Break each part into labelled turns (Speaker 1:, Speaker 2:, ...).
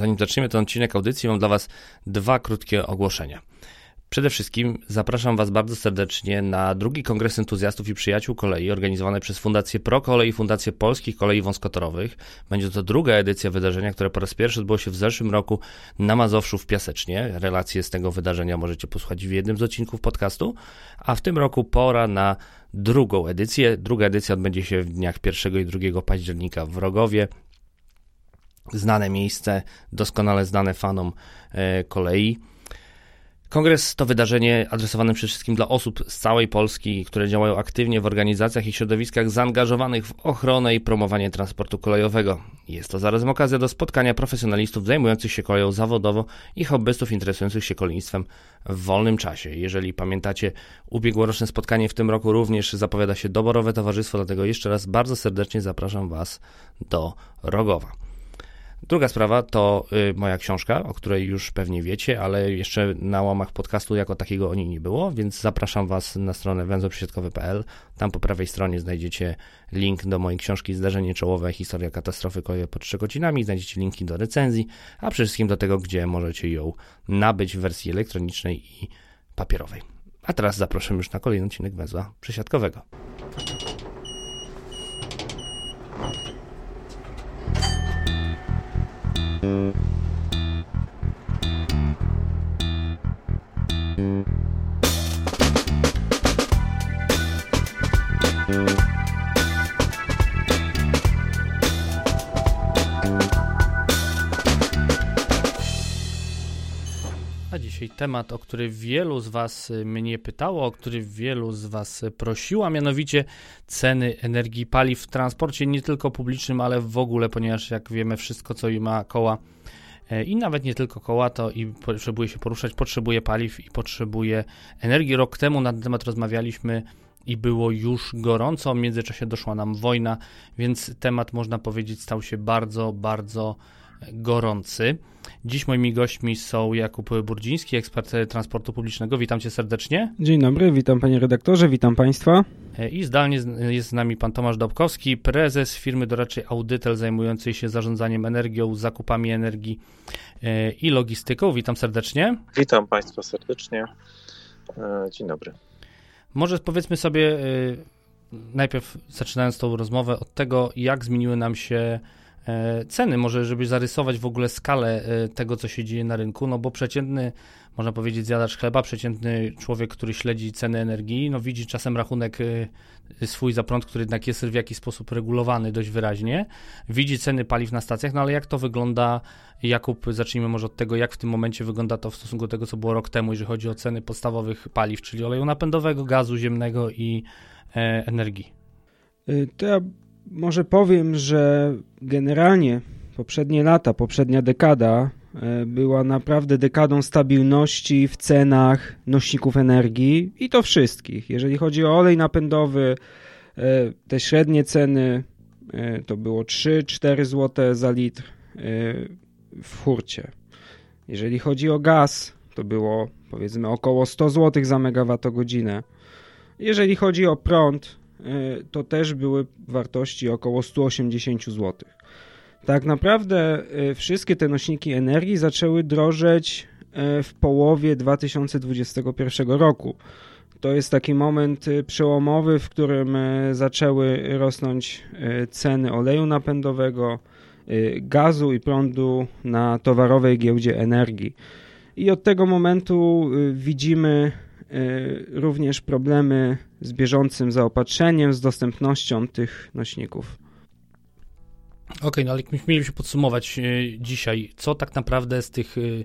Speaker 1: Zanim zaczniemy ten odcinek audycji, mam dla Was dwa krótkie ogłoszenia. Przede wszystkim zapraszam Was bardzo serdecznie na drugi Kongres Entuzjastów i Przyjaciół Kolei organizowany przez Fundację Pro Kolei i Fundację Polskich Kolei Wąskotorowych. Będzie to druga edycja wydarzenia, które po raz pierwszy odbyło się w zeszłym roku na Mazowszu w Piasecznie. Relacje z tego wydarzenia możecie posłuchać w jednym z odcinków podcastu, a w tym roku pora na drugą edycję. Druga edycja odbędzie się w dniach 1 i 2 października w Rogowie znane miejsce, doskonale znane fanom e, kolei. Kongres to wydarzenie adresowane przede wszystkim dla osób z całej Polski, które działają aktywnie w organizacjach i środowiskach zaangażowanych w ochronę i promowanie transportu kolejowego. Jest to zarazem okazja do spotkania profesjonalistów zajmujących się koleją zawodowo i hobbystów interesujących się kolejnictwem w wolnym czasie. Jeżeli pamiętacie, ubiegłoroczne spotkanie w tym roku również zapowiada się doborowe towarzystwo, dlatego jeszcze raz bardzo serdecznie zapraszam Was do Rogowa. Druga sprawa to y, moja książka, o której już pewnie wiecie, ale jeszcze na łamach podcastu jako takiego o niej nie było, więc zapraszam Was na stronę węzłoprzesiadkowy.pl. Tam po prawej stronie znajdziecie link do mojej książki Zdarzenie czołowe, historia katastrofy kolejowej pod Szczekocinami, znajdziecie linki do recenzji, a przede wszystkim do tego, gdzie możecie ją nabyć w wersji elektronicznej i papierowej. A teraz zapraszam już na kolejny odcinek węzła przesiadkowego. Dzisiaj temat, o który wielu z Was mnie pytało, o który wielu z Was prosiło, a mianowicie ceny energii paliw w transporcie, nie tylko publicznym, ale w ogóle, ponieważ jak wiemy, wszystko co ma koła e, i nawet nie tylko koła, to i potrzebuje się poruszać, potrzebuje paliw i potrzebuje energii. Rok temu na ten temat rozmawialiśmy i było już gorąco. W międzyczasie doszła nam wojna, więc temat można powiedzieć stał się bardzo, bardzo gorący. Dziś moimi gośćmi są Jakub Burdziński, ekspert transportu publicznego. Witam cię serdecznie.
Speaker 2: Dzień dobry, witam panie redaktorze, witam państwa.
Speaker 1: I zdalnie jest z nami pan Tomasz Dobkowski, prezes firmy doradczej Audytel zajmującej się zarządzaniem energią, zakupami energii e, i logistyką. Witam serdecznie.
Speaker 3: Witam państwa serdecznie. E, dzień dobry.
Speaker 1: Może powiedzmy sobie e, najpierw zaczynając tą rozmowę od tego, jak zmieniły nam się E, ceny, może żeby zarysować w ogóle skalę e, tego, co się dzieje na rynku, no bo przeciętny, można powiedzieć, zjadacz chleba, przeciętny człowiek, który śledzi ceny energii, no widzi czasem rachunek e, swój za prąd, który jednak jest w jakiś sposób regulowany dość wyraźnie, widzi ceny paliw na stacjach, no ale jak to wygląda, Jakub, zacznijmy może od tego, jak w tym momencie wygląda to w stosunku do tego, co było rok temu, jeżeli chodzi o ceny podstawowych paliw, czyli oleju napędowego, gazu ziemnego i e, energii.
Speaker 2: To ja może powiem, że generalnie poprzednie lata, poprzednia dekada e, była naprawdę dekadą stabilności w cenach nośników energii i to wszystkich. Jeżeli chodzi o olej napędowy, e, te średnie ceny e, to było 3-4 zł za litr w hurcie. Jeżeli chodzi o gaz, to było powiedzmy około 100 zł za megawattogodzinę. Jeżeli chodzi o prąd, to też były wartości około 180 zł. Tak naprawdę e, wszystkie te nośniki energii zaczęły drożeć e, w połowie 2021 roku. To jest taki moment przełomowy, w którym zaczęły rosnąć ceny oleju napędowego, gazu i prądu na towarowej giełdzie energii. I od tego momentu widzimy również problemy z bieżącym zaopatrzeniem, z dostępnością tych nośników.
Speaker 1: Okej, okay, no ale mielibyśmy podsumować y, dzisiaj, co tak naprawdę z tych y,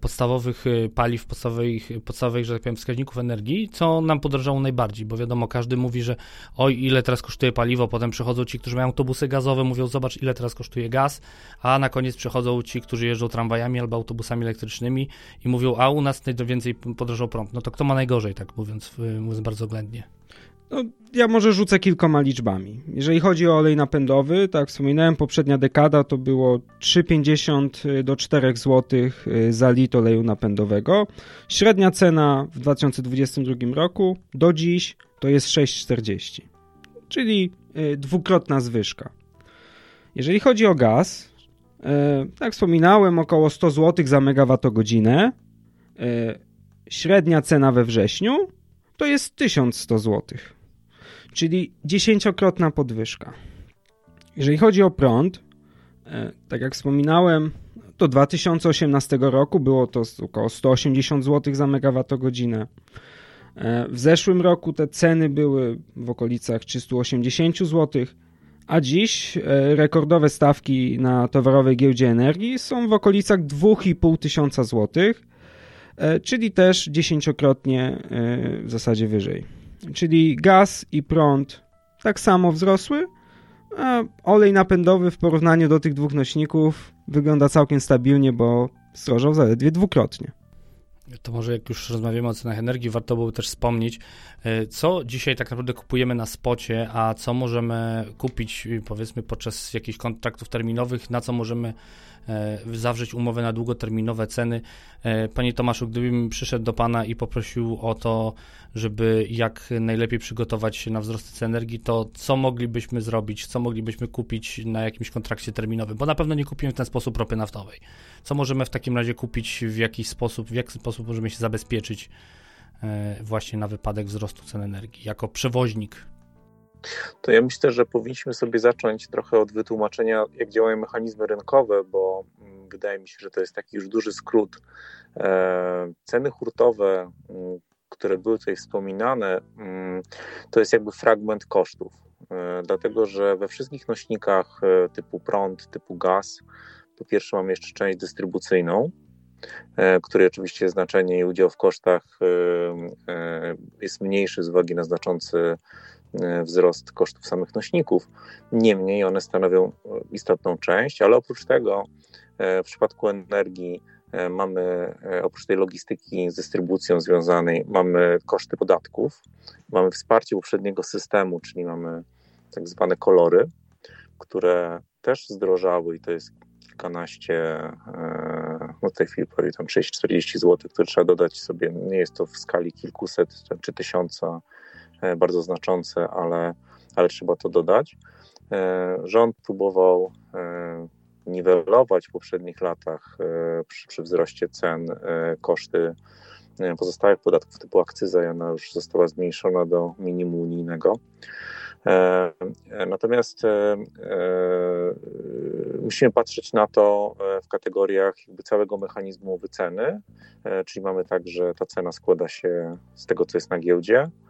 Speaker 1: podstawowych y, paliw, podstawowych, podstawowych, że tak powiem, wskaźników energii, co nam podrożało najbardziej, bo wiadomo, każdy mówi, że oj, ile teraz kosztuje paliwo, potem przychodzą ci, którzy mają autobusy gazowe, mówią, zobacz, ile teraz kosztuje gaz, a na koniec przychodzą ci, którzy jeżdżą tramwajami albo autobusami elektrycznymi i mówią, a u nas najwięcej podrożał prąd. No to kto ma najgorzej, tak mówiąc, mówiąc bardzo oględnie?
Speaker 2: No, ja może rzucę kilkoma liczbami. Jeżeli chodzi o olej napędowy, tak wspominałem, poprzednia dekada to było 3,50 do 4 zł y, za litr oleju napędowego. Średnia cena w 2022 roku do dziś to jest 6,40, czyli y, dwukrotna zwyżka. Jeżeli chodzi o gaz, Jak wspominałem, około 100 zł za megawattogodzinę. Średnia cena we wrześniu to jest 1100 zł, czyli dziesięciokrotna podwyżka. Jeżeli chodzi o prąd, tak jak wspominałem, do 2018 roku było to około 180 zł za megawattogodzinę. E, w zeszłym roku te ceny były w okolicach 380 zł, a dziś e, rekordowe stawki na towarowej giełdzie energii są w okolicach 2,5 tysiąca złotych, e, czyli też dziesięciokrotnie w zasadzie wyżej. Czyli gaz i prąd tak samo wzrosły, a olej napędowy w porównaniu do tych dwóch nośników wygląda całkiem stabilnie, bo zdrożał zaledwie dwukrotnie.
Speaker 1: To może jak już rozmawiamy o cenach energii, warto byłoby też wspomnieć, e, co dzisiaj tak naprawdę kupujemy na spocie, a co możemy kupić powiedzmy podczas jakichś kontraktów terminowych, na co możemy E, zawrzeć umowę na długoterminowe ceny. E, panie Tomaszu, gdybym przyszedł do Pana i poprosił o to, żeby jak najlepiej przygotować się na wzrost cen energii, to co moglibyśmy zrobić, co moglibyśmy kupić na jakimś kontrakcie terminowym? Bo na pewno nie kupimy w ten sposób ropy naftowej. Co możemy w takim razie kupić, w jakiś sposób, w jaki sposób możemy się zabezpieczyć e, właśnie na wypadek wzrostu cen energii, jako przewoźnik
Speaker 3: to ja myślę, że powinniśmy sobie zacząć trochę od wytłumaczenia, jak działają mechanizmy rynkowe, bo mm, wydaje mi się, że to jest taki już duży skrót. E, ceny hurtowe, mm, które były tutaj wspominane, mm, to jest jakby fragment kosztów, e, dlatego że we wszystkich nośnikach e, typu prąd, typu gaz, po pierwsze mamy jeszcze część dystrybucyjną, której oczywiście znaczenie i udział w kosztach jest mniejszy z uwagi na znaczący wzrost kosztów samych nośników. Niemniej one stanowią istotną część, ale oprócz tego e, w przypadku energii e, mamy oprócz tej logistyki z dystrybucją związanej, mamy koszty podatków, mamy wsparcie poprzedniego systemu, czyli mamy tak zwane kolory, które też zdrożały i to jest kilkanaście, no w tej chwili prawie tam 6-40 zł, które trzeba dodać sobie. Nie jest to w skali kilkuset czy tysiąca E, bardzo znaczące, ale, ale trzeba to dodać. E, rząd próbował e, niwelować w poprzednich latach przy, przy wzroście cen koszty pozostałych podatków typu akcyza i ona już została zmniejszona do minimum unijnego. Natomiast musimy patrzeć na to w kategoriach całego mechanizmu wyceny, czyli mamy tak, że ta cena składa się z tego, co jest na giełdzie, E,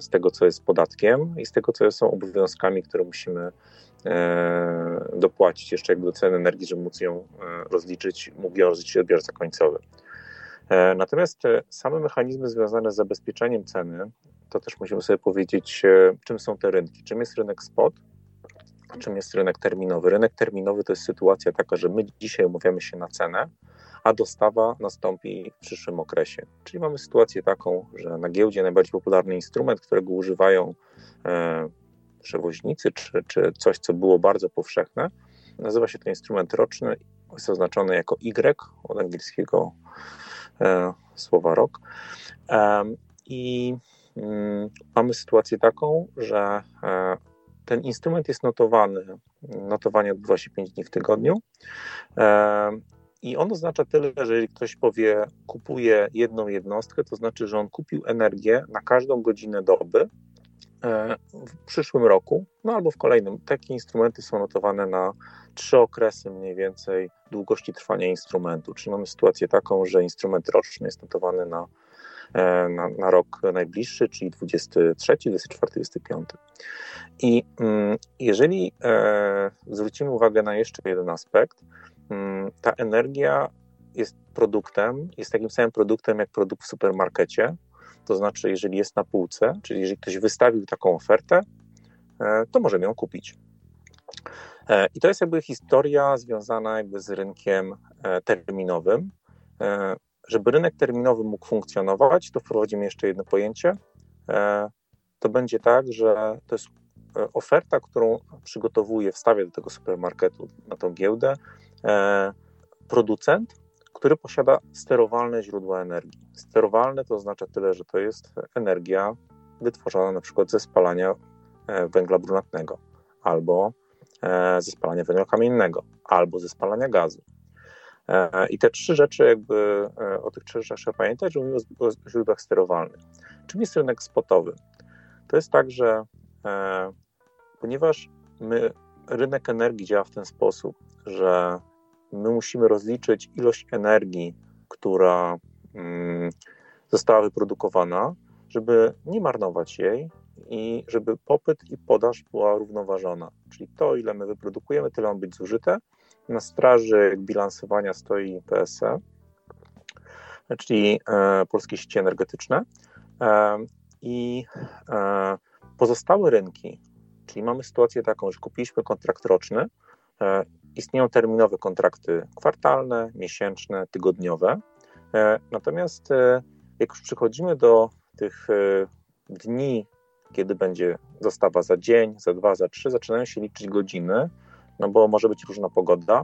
Speaker 3: z tego, co jest podatkiem i z tego, co są obowiązkami, które musimy e, dopłacić jeszcze jakby do ceny energii, żeby móc ją e, rozliczyć, mógł ją rozliczyć odbiorca końcowy. Natomiast same mechanizmy związane z zabezpieczeniem ceny, to też musimy sobie powiedzieć, czym są te rynki. Czym jest rynek spot, a czym jest rynek terminowy. Rynek terminowy to jest sytuacja taka, że my dzisiaj umawiamy się na cenę, a dostawa nastąpi w przyszłym okresie. Czyli mamy sytuację taką, że na giełdzie najbardziej popularny instrument, którego używają e, przewoźnicy, czy, czy coś, co było bardzo powszechne, nazywa się to instrument roczny, jest oznaczony jako Y od angielskiego e, słowa rok. E, I mm, mamy sytuację taką, że e, ten instrument jest notowany, notowanie odbywa się 5 dni w tygodniu e, i on oznacza tyle, że jeżeli ktoś powie, kupuje jedną jednostkę, to znaczy, że on kupił energię na każdą godzinę doby e, w przyszłym roku, no albo w kolejnym. Takie instrumenty są notowane na trzy okresy mniej więcej długości trwania instrumentu. Czyli mamy sytuację taką, że instrument roczny jest notowany na, e, na, na rok najbliższy, czyli 23, 24, 25. I mm, jeżeli e, zwrócimy uwagę na jeszcze jeden aspekt, ta energia jest produktem, jest takim samym produktem jak produkt w supermarkecie. To znaczy, jeżeli jest na półce, czyli jeżeli ktoś wystawił taką ofertę, e, to możemy ją kupić. E, I to jest jakby historia związana jakby z rynkiem e, terminowym. Żeby rynek terminowy mógł funkcjonować, to wprowadzimy jeszcze jedno pojęcie. To będzie tak, że to jest oferta, którą przygotowuje, wstawia do tego supermarketu na tą giełdę producent, który posiada sterowalne źródła energii. Sterowalne to oznacza tyle, że to jest energia wytworzona na przykład ze spalania e, węgla brunatnego albo ze spalania węgla kamiennego albo ze spalania gazu. I te trzy rzeczy, jakby o tych trzech rzeczach trzeba pamiętać, że mówimy o źródłach sterowalnych. Czym jest rynek spotowy? To jest tak, że ponieważ my, rynek energii działa w ten sposób, że my musimy rozliczyć ilość energii, która mm, została wyprodukowana, żeby nie marnować jej i żeby popyt i podaż była równoważona. Czyli to, ile my wyprodukujemy, tyle ma być zużyte. Na straży bilansowania stoi PSE, czyli e, polskie sieci energetyczne. E, I e, pozostałe rynki, czyli mamy sytuację taką, że kupiliśmy kontrakt roczny, istnieją terminowe kontrakty kwartalne, miesięczne, tygodniowe. E, natomiast e, jak już przychodzimy do tych dni, kiedy będzie dostawa za dzień, za dwa, za trzy, zaczynają się liczyć godziny, no bo może być różna pogoda,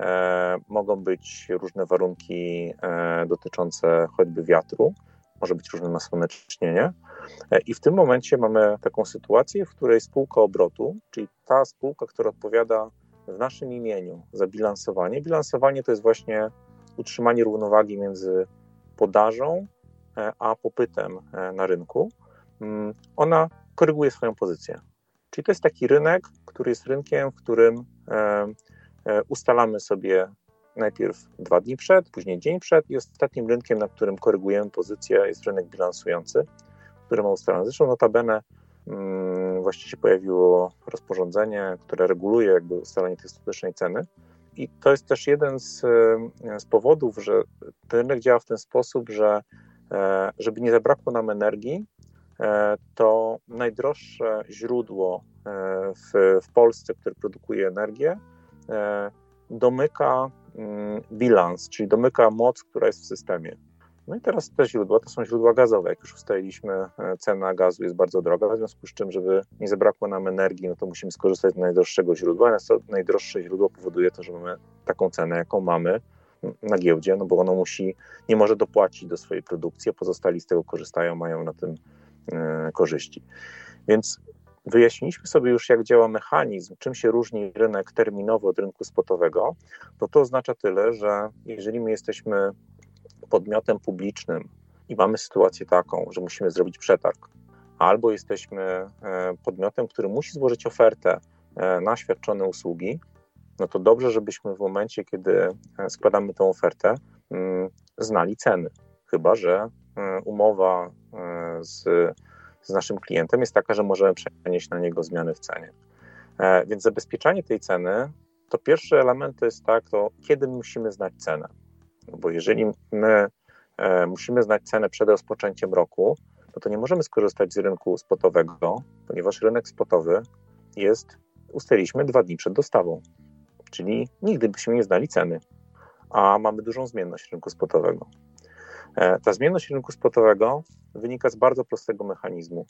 Speaker 3: e, mogą być różne warunki e, dotyczące choćby wiatru, może być różne nasłonecznienie. E, I w tym momencie mamy taką sytuację, w której spółka obrotu, czyli ta spółka, która odpowiada w naszym imieniu za bilansowanie. Bilansowanie to jest właśnie utrzymanie równowagi między podażą e, a popytem e, na rynku. Mm, ona koryguje swoją pozycję. Czyli to jest taki rynek, który jest rynkiem, w którym ustalamy sobie najpierw dwa dni przed, później dzień przed i ostatnim rynkiem, na którym korygujemy pozycję jest rynek bilansujący, który ma ustalone. Zresztą notabene mm, właściwie się pojawiło rozporządzenie, które reguluje jakby ustalenie tej ostatecznej ceny. I to jest też jeden z, z powodów, że ten rynek działa w ten sposób, że e, żeby nie zabrakło nam energii, e, to najdroższe źródło e, w, w Polsce, które produkuje energię, domyka mm, bilans, czyli domyka moc, która jest w systemie. No i teraz te źródła to są źródła gazowe. Jak już ustaliliśmy, e, cena gazu jest bardzo droga, w związku z czym, żeby nie zabrakło nam energii, no to musimy skorzystać z najdroższego źródła. A to najdroższe źródło powoduje to, że mamy taką cenę, jaką mamy na giełdzie, no bo ono musi, nie może dopłacić do swojej produkcji, a pozostali z tego korzystają, mają na tym e, korzyści. Więc wyjaśniliśmy sobie już, jak działa mechanizm, czym się różni rynek terminowy od rynku spotowego, to to oznacza tyle, że jeżeli my jesteśmy podmiotem publicznym i mamy sytuację taką, że musimy zrobić przetarg, albo jesteśmy e, podmiotem, który musi złożyć ofertę e, na świadczone usługi, no to dobrze, żebyśmy w momencie, kiedy e, składamy tę ofertę, mm, znali ceny. Chyba, że umowa z, z naszym klientem jest taka, że możemy przenieść na niego zmiany w cenie. Więc zabezpieczanie tej ceny, to pierwszy element to jest tak, to kiedy musimy znać cenę. No bo jeżeli my e, musimy znać cenę przed rozpoczęciem roku, no to nie możemy skorzystać z rynku spotowego, ponieważ rynek spotowy jest, ustaliliśmy dwa dni przed dostawą. Czyli nigdy byśmy nie znali ceny, a mamy dużą zmienność rynku spotowego. E, ta zmienność rynku spotowego wynika z bardzo prostego mechanizmu.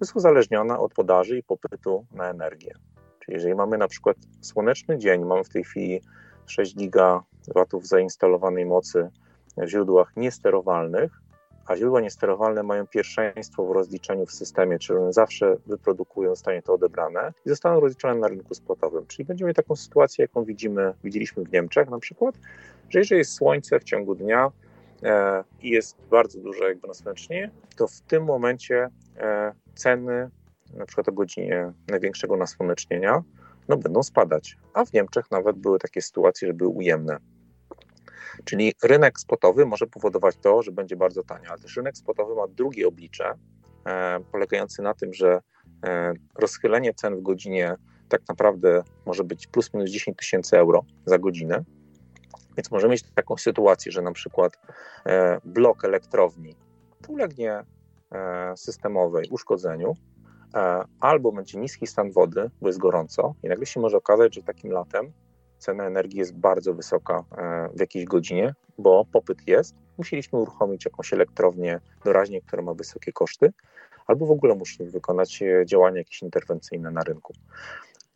Speaker 3: Jest uzależniona od podaży i popytu na energię. Czyli jeżeli mamy na przykład słoneczny dzień, mamy w tej chwili 6 gigawatów zainstalowanej mocy w źródłach niesterowalnych, a źródła niesterowalne mają pierwszeństwo w rozliczeniu w systemie, czyli one zawsze wyprodukują, zostanie to odebrane i zostaną rozliczone na rynku spotowym. Czyli będziemy mieli taką sytuację, jaką widzimy, widzieliśmy w Niemczech na przykład, że jeżeli jest słońce w ciągu dnia e, i jest bardzo duże jakby nasłonecznienie, to w tym momencie e, ceny na przykład o godzinie największego nasłonecznienia no będą spadać. A w Niemczech nawet były takie sytuacje, że były ujemne. Czyli rynek spotowy może powodować to, że będzie bardzo tanio, ale też rynek spotowy ma drugie oblicze, e, polegające na tym, że e, rozchylenie cen w godzinie tak naprawdę może być plus minus 10 tysięcy euro za godzinę. Więc możemy mieć taką sytuację, że na przykład e, blok elektrowni ulegnie systemowej uszkodzeniu, albo będzie niski stan wody, bo jest gorąco, i nagle się może okazać, że takim latem cena energii jest bardzo wysoka e, w jakiejś godzinie, bo popyt jest. Musieliśmy uruchomić jakąś elektrownię doraźnie, która ma wysokie koszty, albo w ogóle musimy wykonać e, działania jakieś interwencyjne na rynku.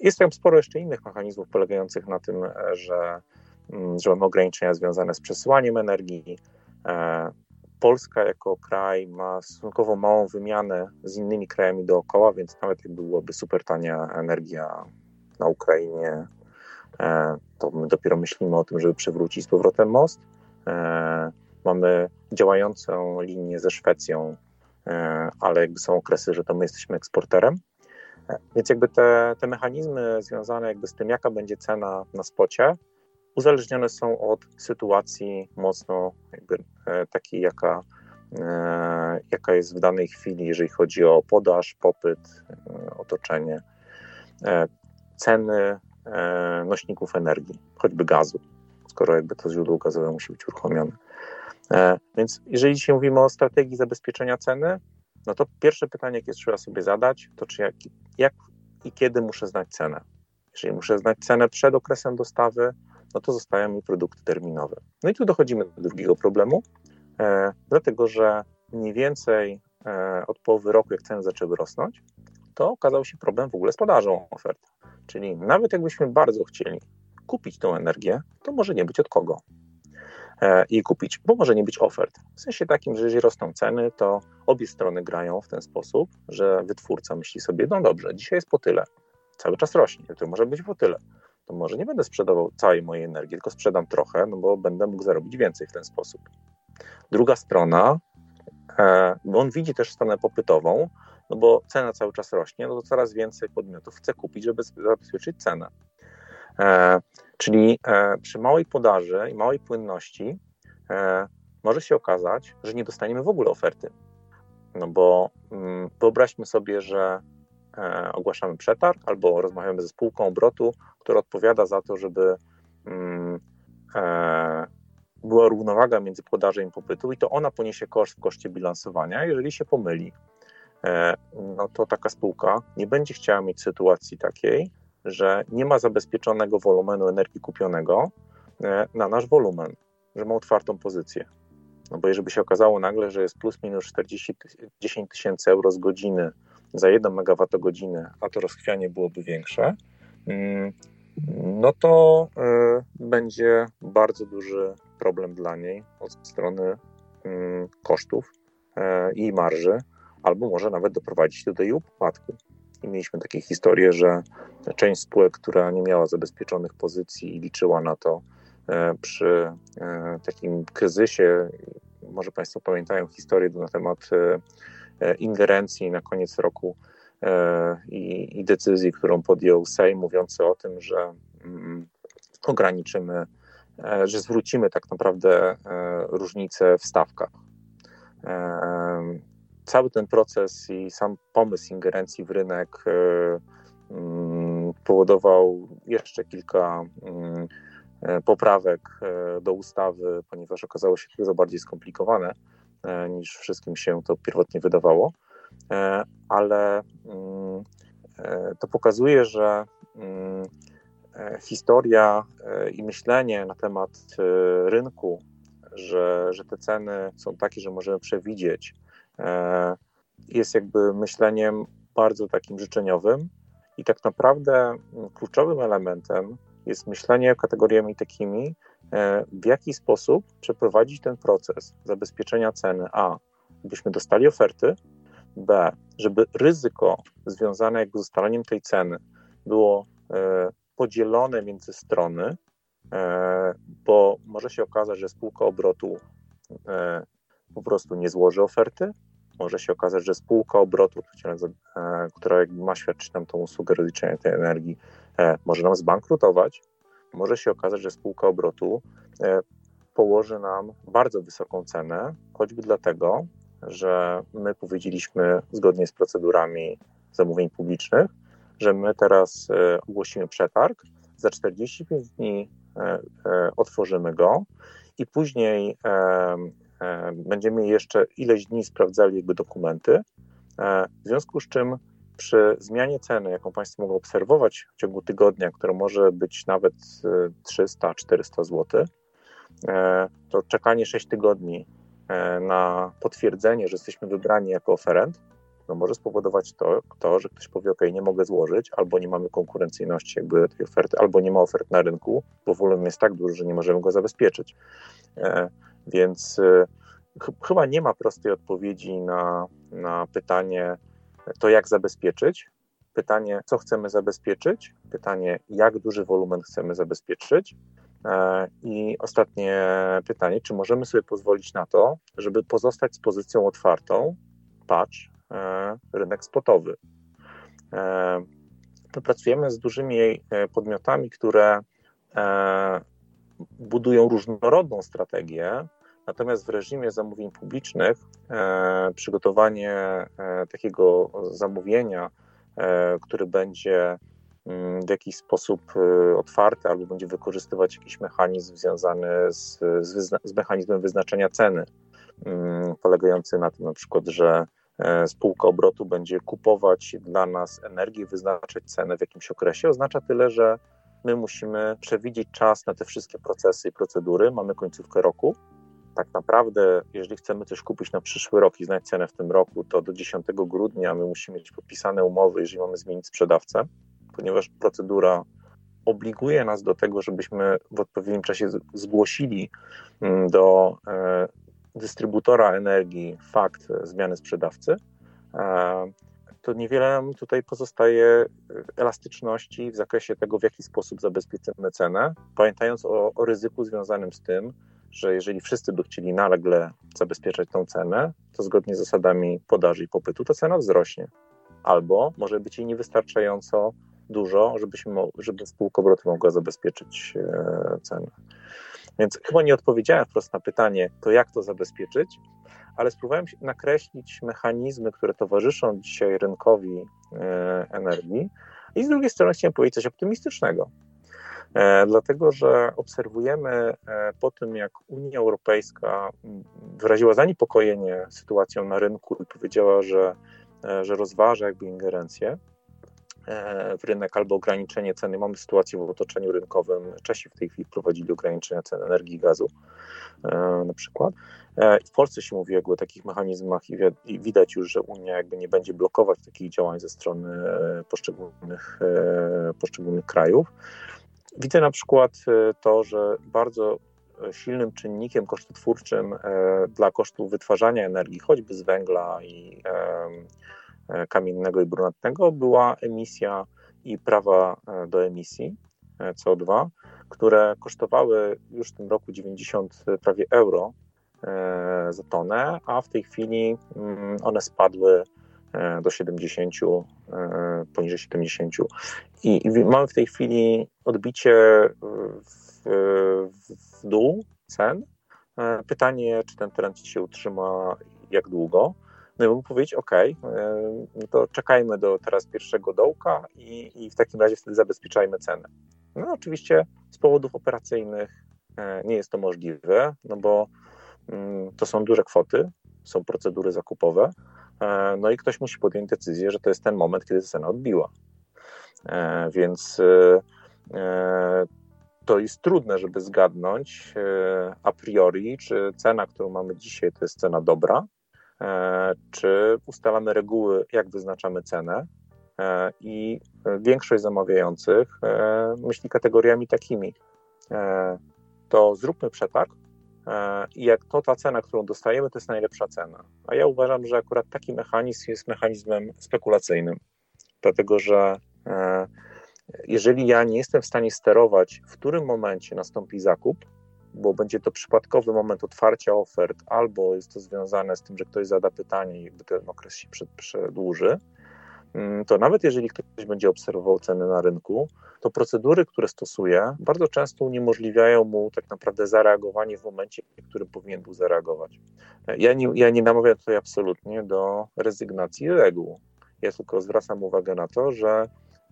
Speaker 3: Jest tam sporo jeszcze innych mechanizmów polegających na tym, że, mm, że mamy ograniczenia związane z przesyłaniem energii, Polska jako kraj ma stosunkowo małą wymianę z innymi krajami dookoła, więc nawet jak byłaby super tania energia na Ukrainie, to my dopiero myślimy o tym, żeby przywrócić z powrotem most. Mamy działającą linię ze Szwecją, ale jakby są okresy, że to my jesteśmy eksporterem. Więc jakby te, te mechanizmy związane jakby z tym, jaka będzie cena na spocie, uzależnione są od sytuacji mocno jakby e, takiej, jaka, e, jaka jest w danej chwili, jeżeli chodzi o podaż, popyt, e, otoczenie, ceny nośników energii, choćby gazu, skoro jakby to źródło gazowe musi być uruchomione. Więc jeżeli dzisiaj mówimy o strategii zabezpieczenia ceny, no to pierwsze pytanie, jakie trzeba sobie zadać, to czy jak, jak i kiedy muszę znać cenę. Jeżeli muszę znać cenę przed okresem dostawy, no to zostają mi produkty terminowe. No i tu dochodzimy do drugiego problemu, e, dlatego że mniej więcej e, od połowy roku, jak ceny zaczęły rosnąć, to okazał się problem w ogóle z podażą oferty. Czyli nawet jakbyśmy bardzo chcieli kupić tą energię, to może nie być od kogo e, jej kupić, bo może nie być ofert. W sensie takim, że jeżeli rosną ceny, to obie strony grają w ten sposób, że wytwórca myśli sobie, no dobrze, dzisiaj jest po tyle, cały czas rośnie, to może być po tyle to może nie będę sprzedawał całej mojej energii, tylko sprzedam trochę, no bo będę mógł zarobić więcej w ten sposób. Druga strona, e, bo on widzi też stronę popytową, no bo cena cały czas rośnie, no to coraz więcej podmiotów chce kupić, żeby zabezpieczyć cenę. E, czyli e, przy małej podaży i małej płynności może się okazać, że nie dostaniemy w ogóle oferty. No bo mm, wyobraźmy sobie, że E, ogłaszamy przetarg albo rozmawiamy ze spółką obrotu, która odpowiada za to, żeby mm, e, była równowaga między podażą i popytu i to ona poniesie koszt w koszcie bilansowania. Jeżeli się pomyli, e, no to taka spółka nie będzie chciała mieć sytuacji takiej, że nie ma zabezpieczonego wolumenu energii kupionego na nasz wolumen, że ma otwartą pozycję. No bo jeżeli by się okazało nagle, że jest plus minus 40, 10 tysięcy euro z godziny za 1 MWh, a to rozchwianie byłoby większe, mm, no to y, będzie bardzo duży problem dla niej od strony mm, kosztów i marży, albo może nawet doprowadzić do jej upadku. I mieliśmy takie historie, że część spółek, która nie miała zabezpieczonych pozycji i liczyła na to y, przy takim kryzysie, może Państwo pamiętają historię na temat E, ingerencji na koniec roku e, i, i decyzji, którą podjął Sejm, mówiący o tym, że mm, ograniczymy, e, że zwrócimy tak naprawdę różnice w stawkach. Cały ten proces i sam pomysł ingerencji w rynek mm, powodował jeszcze kilka mm, poprawek do ustawy, ponieważ okazało się dużo bardziej skomplikowane. E, niż wszystkim się to pierwotnie wydawało, e, ale mm, e, to pokazuje, że historia i myślenie na temat rynku, że, że te ceny są takie, że możemy przewidzieć, jest jakby myśleniem bardzo takim życzeniowym i tak naprawdę mm, kluczowym elementem jest myślenie kategoriami takimi, E, w jaki sposób przeprowadzić ten proces zabezpieczenia ceny A, byśmy dostali oferty, B, żeby ryzyko związane z ustaleniem tej ceny było e, podzielone między strony, e, bo może się okazać, że spółka obrotu po prostu nie złoży oferty, może się okazać, że spółka obrotu, która ma świadczyć nam tą usługę rozliczenia tej energii, może nam zbankrutować, może się okazać, że spółka obrotu e, położy nam bardzo wysoką cenę, choćby dlatego, że my powiedzieliśmy zgodnie z procedurami zamówień publicznych, że my teraz e, ogłosimy przetarg, za 45 dni e, otworzymy go i później będziemy jeszcze ileś dni sprawdzali jakby dokumenty, w związku z czym przy zmianie ceny, jaką Państwo mogą obserwować w ciągu tygodnia, która może być nawet 300-400 e, zł, e, to czekanie 6 tygodni e, na potwierdzenie, że jesteśmy wybrani jako oferent, no może spowodować to, to, że ktoś powie, OK, nie mogę złożyć, albo nie mamy konkurencyjności jakby tej oferty, albo nie ma ofert na rynku, bo wolumen jest tak duży, że nie możemy go zabezpieczyć. Więc chyba nie ma prostej odpowiedzi na, na pytanie, to jak zabezpieczyć, pytanie, co chcemy zabezpieczyć, pytanie, jak duży wolumen chcemy zabezpieczyć. E, I ostatnie pytanie, czy możemy sobie pozwolić na to, żeby pozostać z pozycją otwartą, patrz, e, rynek spotowy. My pracujemy z dużymi podmiotami, które budują różnorodną strategię, natomiast w reżimie zamówień publicznych przygotowanie takiego zamówienia E, który będzie mm, w jakiś sposób e, otwarty albo będzie wykorzystywać jakiś mechanizm związany z, z, z mechanizmem wyznaczenia ceny, mm, polegający na tym na przykład, że e, spółka obrotu będzie kupować dla nas energię, wyznaczać cenę w jakimś okresie, oznacza tyle, że my musimy przewidzieć czas na te wszystkie procesy i procedury. Mamy końcówkę roku, tak naprawdę, jeżeli chcemy coś kupić na przyszły rok i znać cenę w tym roku, to do 10 grudnia my musimy mieć podpisane umowy, jeżeli mamy zmienić sprzedawcę, ponieważ procedura obliguje nas do tego, żebyśmy w odpowiednim czasie zgłosili mm, do e, dystrybutora energii fakt zmiany sprzedawcy. To niewiele tutaj pozostaje e, elastyczności w zakresie tego, w jaki sposób zabezpieczymy cenę, pamiętając o, o ryzyku związanym z tym, że jeżeli wszyscy by chcieli nagle zabezpieczać tą cenę, to zgodnie z zasadami podaży i popytu ta cena wzrośnie. Albo może być jej niewystarczająco dużo, żebyśmy, żeby spółka obrotu mogła zabezpieczyć e, cenę. Więc chyba nie odpowiedziałem wprost na pytanie, to jak to zabezpieczyć, ale spróbowałem nakreślić mechanizmy, które towarzyszą dzisiaj rynkowi e, energii. I z drugiej strony chciałem powiedzieć coś optymistycznego. E, dlatego że obserwujemy e, po tym, jak Unia Europejska wyraziła zaniepokojenie sytuacją na rynku i powiedziała, że, że rozważa jakby ingerencję w rynek albo ograniczenie ceny. Mamy sytuację w otoczeniu rynkowym. Czesi w tej chwili wprowadzili ograniczenia cen energii i gazu na przykład. W Polsce się mówi jakby o takich mechanizmach i widać już, że Unia jakby nie będzie blokować takich działań ze strony poszczególnych, poszczególnych krajów. Widzę na przykład e, to, że bardzo e, silnym czynnikiem kosztotwórczym e, dla kosztów wytwarzania energii, choćby z węgla i kamiennego i brunatnego, była emisja i prawa do emisji CO2, które kosztowały już w tym roku 90 prawie euro za tonę, a w tej chwili mm, one spadły do 70, poniżej 70. I, mamy w tej chwili odbicie w, w dół cen. E, pytanie, czy ten trend się utrzyma, jak długo. No i mógł powiedzieć, OK, e, no to czekajmy do teraz pierwszego dołka i, i w takim razie wtedy zabezpieczajmy cenę. No oczywiście z powodów operacyjnych e, nie jest to możliwe, no bo mm, to są duże kwoty, są procedury zakupowe, no i ktoś musi podjąć decyzję, że to jest ten moment, kiedy cena odbiła. E, więc e, e, to jest trudne, żeby zgadnąć a priori, czy cena, którą mamy dzisiaj, to jest cena dobra, czy ustalamy reguły, jak wyznaczamy cenę. I większość zamawiających myśli kategoriami takimi. To zróbmy przetarg, i jak to ta cena, którą dostajemy, to jest najlepsza cena. A ja uważam, że akurat taki mechanizm jest mechanizmem spekulacyjnym, dlatego że E, jeżeli ja nie jestem w stanie sterować, w którym momencie nastąpi zakup, bo będzie to przypadkowy moment otwarcia ofert, albo jest to związane z tym, że ktoś zada pytanie i ten okres się przedłuży, mm, to nawet jeżeli ktoś będzie obserwował ceny na rynku, to procedury, które stosuje, bardzo często uniemożliwiają mu tak naprawdę zareagowanie w momencie, w którym powinien był zareagować. Ja nie, ja nie namawiam tutaj absolutnie do rezygnacji reguł. Ja tylko zwracam uwagę na to, że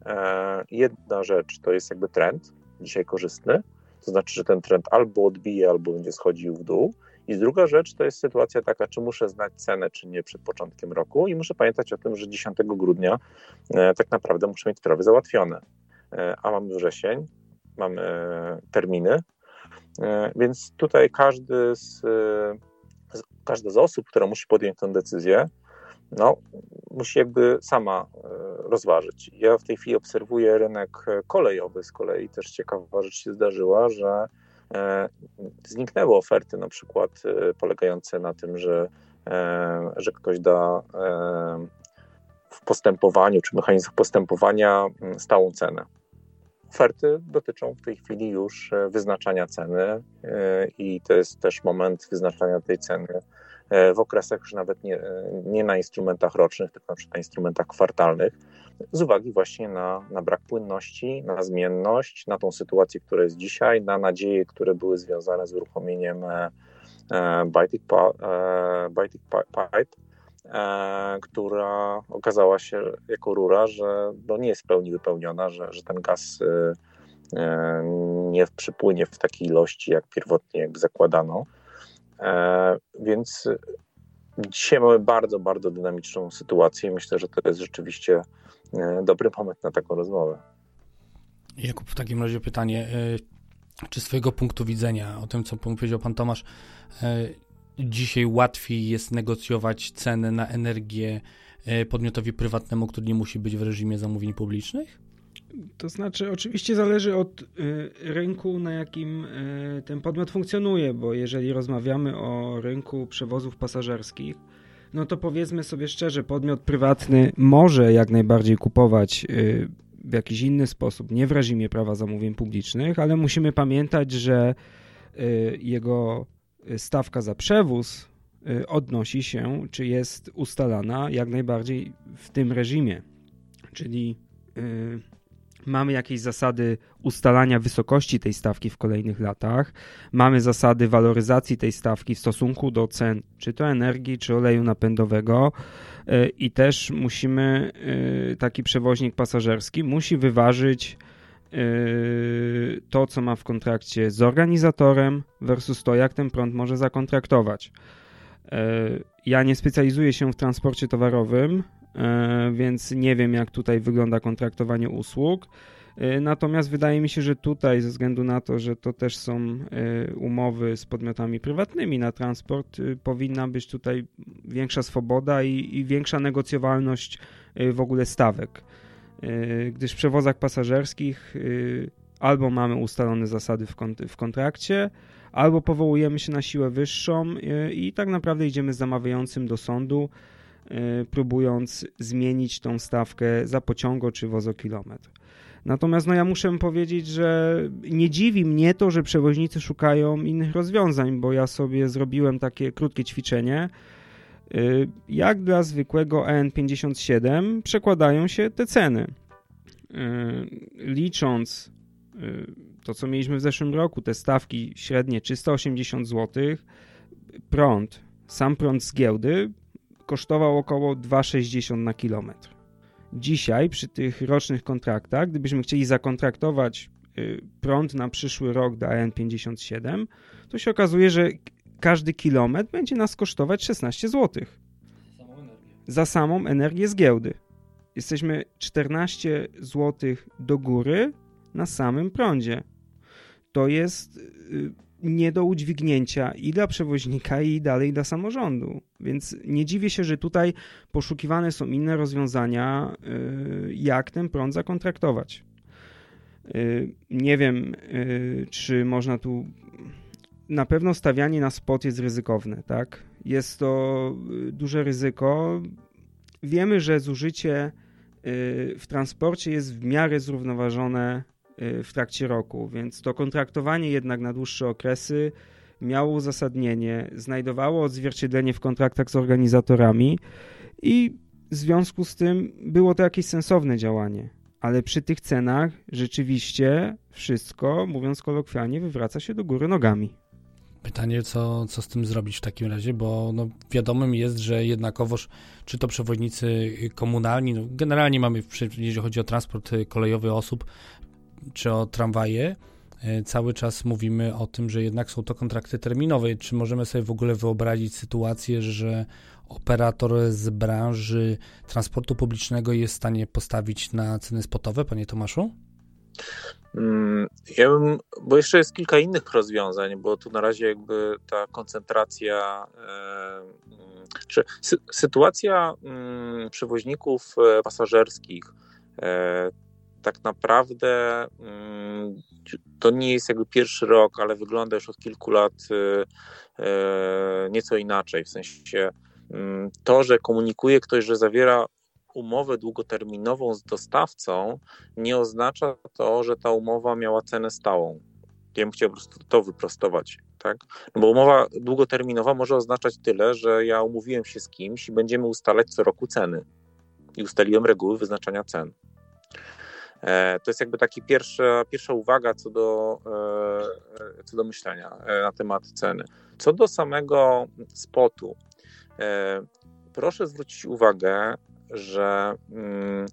Speaker 3: E, jedna rzecz to jest jakby trend, dzisiaj korzystny, to znaczy, że ten trend albo odbije, albo będzie schodził w dół. I druga rzecz to jest sytuacja taka, czy muszę znać cenę, czy nie przed początkiem roku, i muszę pamiętać o tym, że 10 grudnia e, tak naprawdę muszę mieć sprawy załatwione. E, a mamy wrzesień, mamy terminy, więc tutaj każdy z, każda z osób, która musi podjąć tę decyzję, no, musi jakby sama e, rozważyć. Ja w tej chwili obserwuję rynek kolejowy z kolei, też ciekawa rzecz się zdarzyła, że e, zniknęły oferty na przykład e, polegające na tym, że, że ktoś da postępowaniu czy mechanizmach postępowania stałą cenę. Oferty dotyczą w tej chwili już wyznaczania ceny i to jest też moment wyznaczania tej ceny w okresach już nawet nie, nie na instrumentach rocznych, tylko na instrumentach kwartalnych, z uwagi właśnie na, na brak płynności, na zmienność, na tą sytuację, która jest dzisiaj, na nadzieje, które były związane z uruchomieniem e, e, e, Baltic Pipe, która okazała się jako rura, że no nie jest w pełni wypełniona, że, że ten gaz nie przypłynie w takiej ilości, jak pierwotnie jakby zakładano. Więc dzisiaj mamy bardzo, bardzo dynamiczną sytuację. Myślę, że to jest rzeczywiście E, dobry moment na taką rozmowę.
Speaker 1: Jakub, w takim razie pytanie, e, czy z Twojego punktu widzenia, o tym co powiedział Pan Tomasz, e, dzisiaj łatwiej jest negocjować cenę na energię podmiotowi prywatnemu, który nie musi być w reżimie zamówień publicznych?
Speaker 2: To znaczy, oczywiście zależy od rynku, na jakim ten podmiot funkcjonuje, bo jeżeli rozmawiamy o rynku przewozów pasażerskich, no to powiedzmy sobie szczerze, podmiot prywatny może jak najbardziej kupować y, w jakiś inny sposób, nie w reżimie prawa zamówień publicznych, ale musimy pamiętać, że y, jego stawka za przewóz y, odnosi się, czy jest ustalana jak najbardziej w tym reżimie. Czyli Mamy jakieś zasady ustalania wysokości tej stawki w kolejnych latach. Mamy zasady waloryzacji tej stawki w stosunku do cen, czy to energii, czy oleju napędowego. E, I też musimy, e, taki przewoźnik pasażerski musi wyważyć e, to, co ma w kontrakcie z organizatorem versus to, jak ten prąd może zakontraktować. Ja nie specjalizuję się w transporcie towarowym, więc nie wiem, jak tutaj wygląda kontraktowanie usług. E, natomiast wydaje mi się, że tutaj, ze względu na to, że to też są e, umowy z podmiotami prywatnymi na transport, powinna być tutaj większa swoboda i, i większa negocjowalność w ogóle stawek. Gdyż w przewozach pasażerskich albo mamy ustalone zasady w, kont w kontrakcie, albo powołujemy się na siłę wyższą i tak naprawdę idziemy z zamawiającym do sądu próbując zmienić tą stawkę za pociągo czy wozokilometr. Natomiast no ja muszę powiedzieć, że nie dziwi mnie to, że przewoźnicy szukają innych rozwiązań, bo ja sobie zrobiłem takie krótkie ćwiczenie, y, jak dla zwykłego EN57 przekładają się te ceny. Y, licząc to, co mieliśmy w zeszłym roku, te stawki średnie 380 zł, prąd, sam prąd z giełdy kosztował około 2,60 na kilometr. Dzisiaj przy tych rocznych kontraktach, gdybyśmy chcieli zakontraktować y, prąd na przyszły rok do AN57, to się okazuje, że każdy kilometr będzie nas kosztować 16 zł. Za samą energię z giełdy. Jesteśmy 14 zł do góry na samym prądzie. To jest y, nie do udźwignięcia i dla przewoźnika, i dalej dla samorządu. Więc nie dziwię się, że tutaj poszukiwane są inne rozwiązania, y, jak ten prąd zakontraktować. Y, nie wiem, y, czy można tu. Na pewno stawianie na spot jest ryzykowne, tak? Jest to duże ryzyko. Wiemy, że zużycie w transporcie jest w miarę zrównoważone w trakcie roku, więc to kontraktowanie jednak na dłuższe okresy miało uzasadnienie, znajdowało odzwierciedlenie w kontraktach z organizatorami i w związku z tym było to jakieś sensowne działanie. Ale przy tych cenach rzeczywiście wszystko, mówiąc kolokwialnie, wywraca się do góry nogami.
Speaker 1: Pytanie, co, co z tym zrobić w takim razie, bo no, wiadomym jest, że jednakowoż, czy to przewoźnicy komunalni, no, generalnie mamy, jeżeli chodzi o transport kolejowy osób, czy o tramwaje, e, cały czas mówimy o tym, że jednak są to kontrakty terminowe. Czy możemy sobie w ogóle wyobrazić sytuację, że operator z branży transportu publicznego jest w stanie postawić na ceny spotowe, panie Tomaszu?
Speaker 3: Mm, ja bym, bo jeszcze jest kilka innych rozwiązań, bo tu na razie jakby ta koncentracja, e, czy sy, sytuacja mm, przewoźników e, pasażerskich tak naprawdę mm, to nie jest jakby pierwszy rok, ale wygląda już od kilku lat y, y, nieco inaczej. W sensie mm, to, że komunikuje ktoś, że zawiera umowę długoterminową z dostawcą, nie oznacza to, że ta umowa miała cenę stałą. Ja bym chciał po prostu to wyprostować, tak? No bo umowa długoterminowa może oznaczać tyle, że ja umówiłem się z kimś i będziemy ustalać co roku ceny. I ustaliłem reguły wyznaczania cen. E, to jest jakby taka pierwsza, pierwsza uwaga co do, e, co do myślenia e, na temat ceny. Co do samego spotu, proszę zwrócić uwagę, że mm,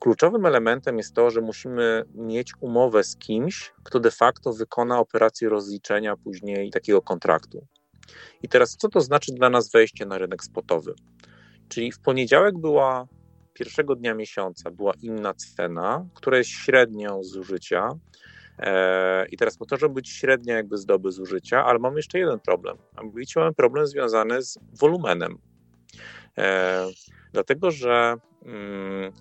Speaker 3: kluczowym elementem jest to, że musimy mieć umowę z kimś, kto de facto wykona operację rozliczenia później takiego kontraktu. I teraz, co to znaczy dla nas wejście na rynek spotowy? Czyli w poniedziałek była pierwszego dnia miesiąca była inna cena, która jest średnią zużycia. E, I teraz po to, żeby być średnia jakby z doby zużycia, ale mamy jeszcze jeden problem. A mianowicie mamy problem związany z wolumenem. E, dlatego, że mm,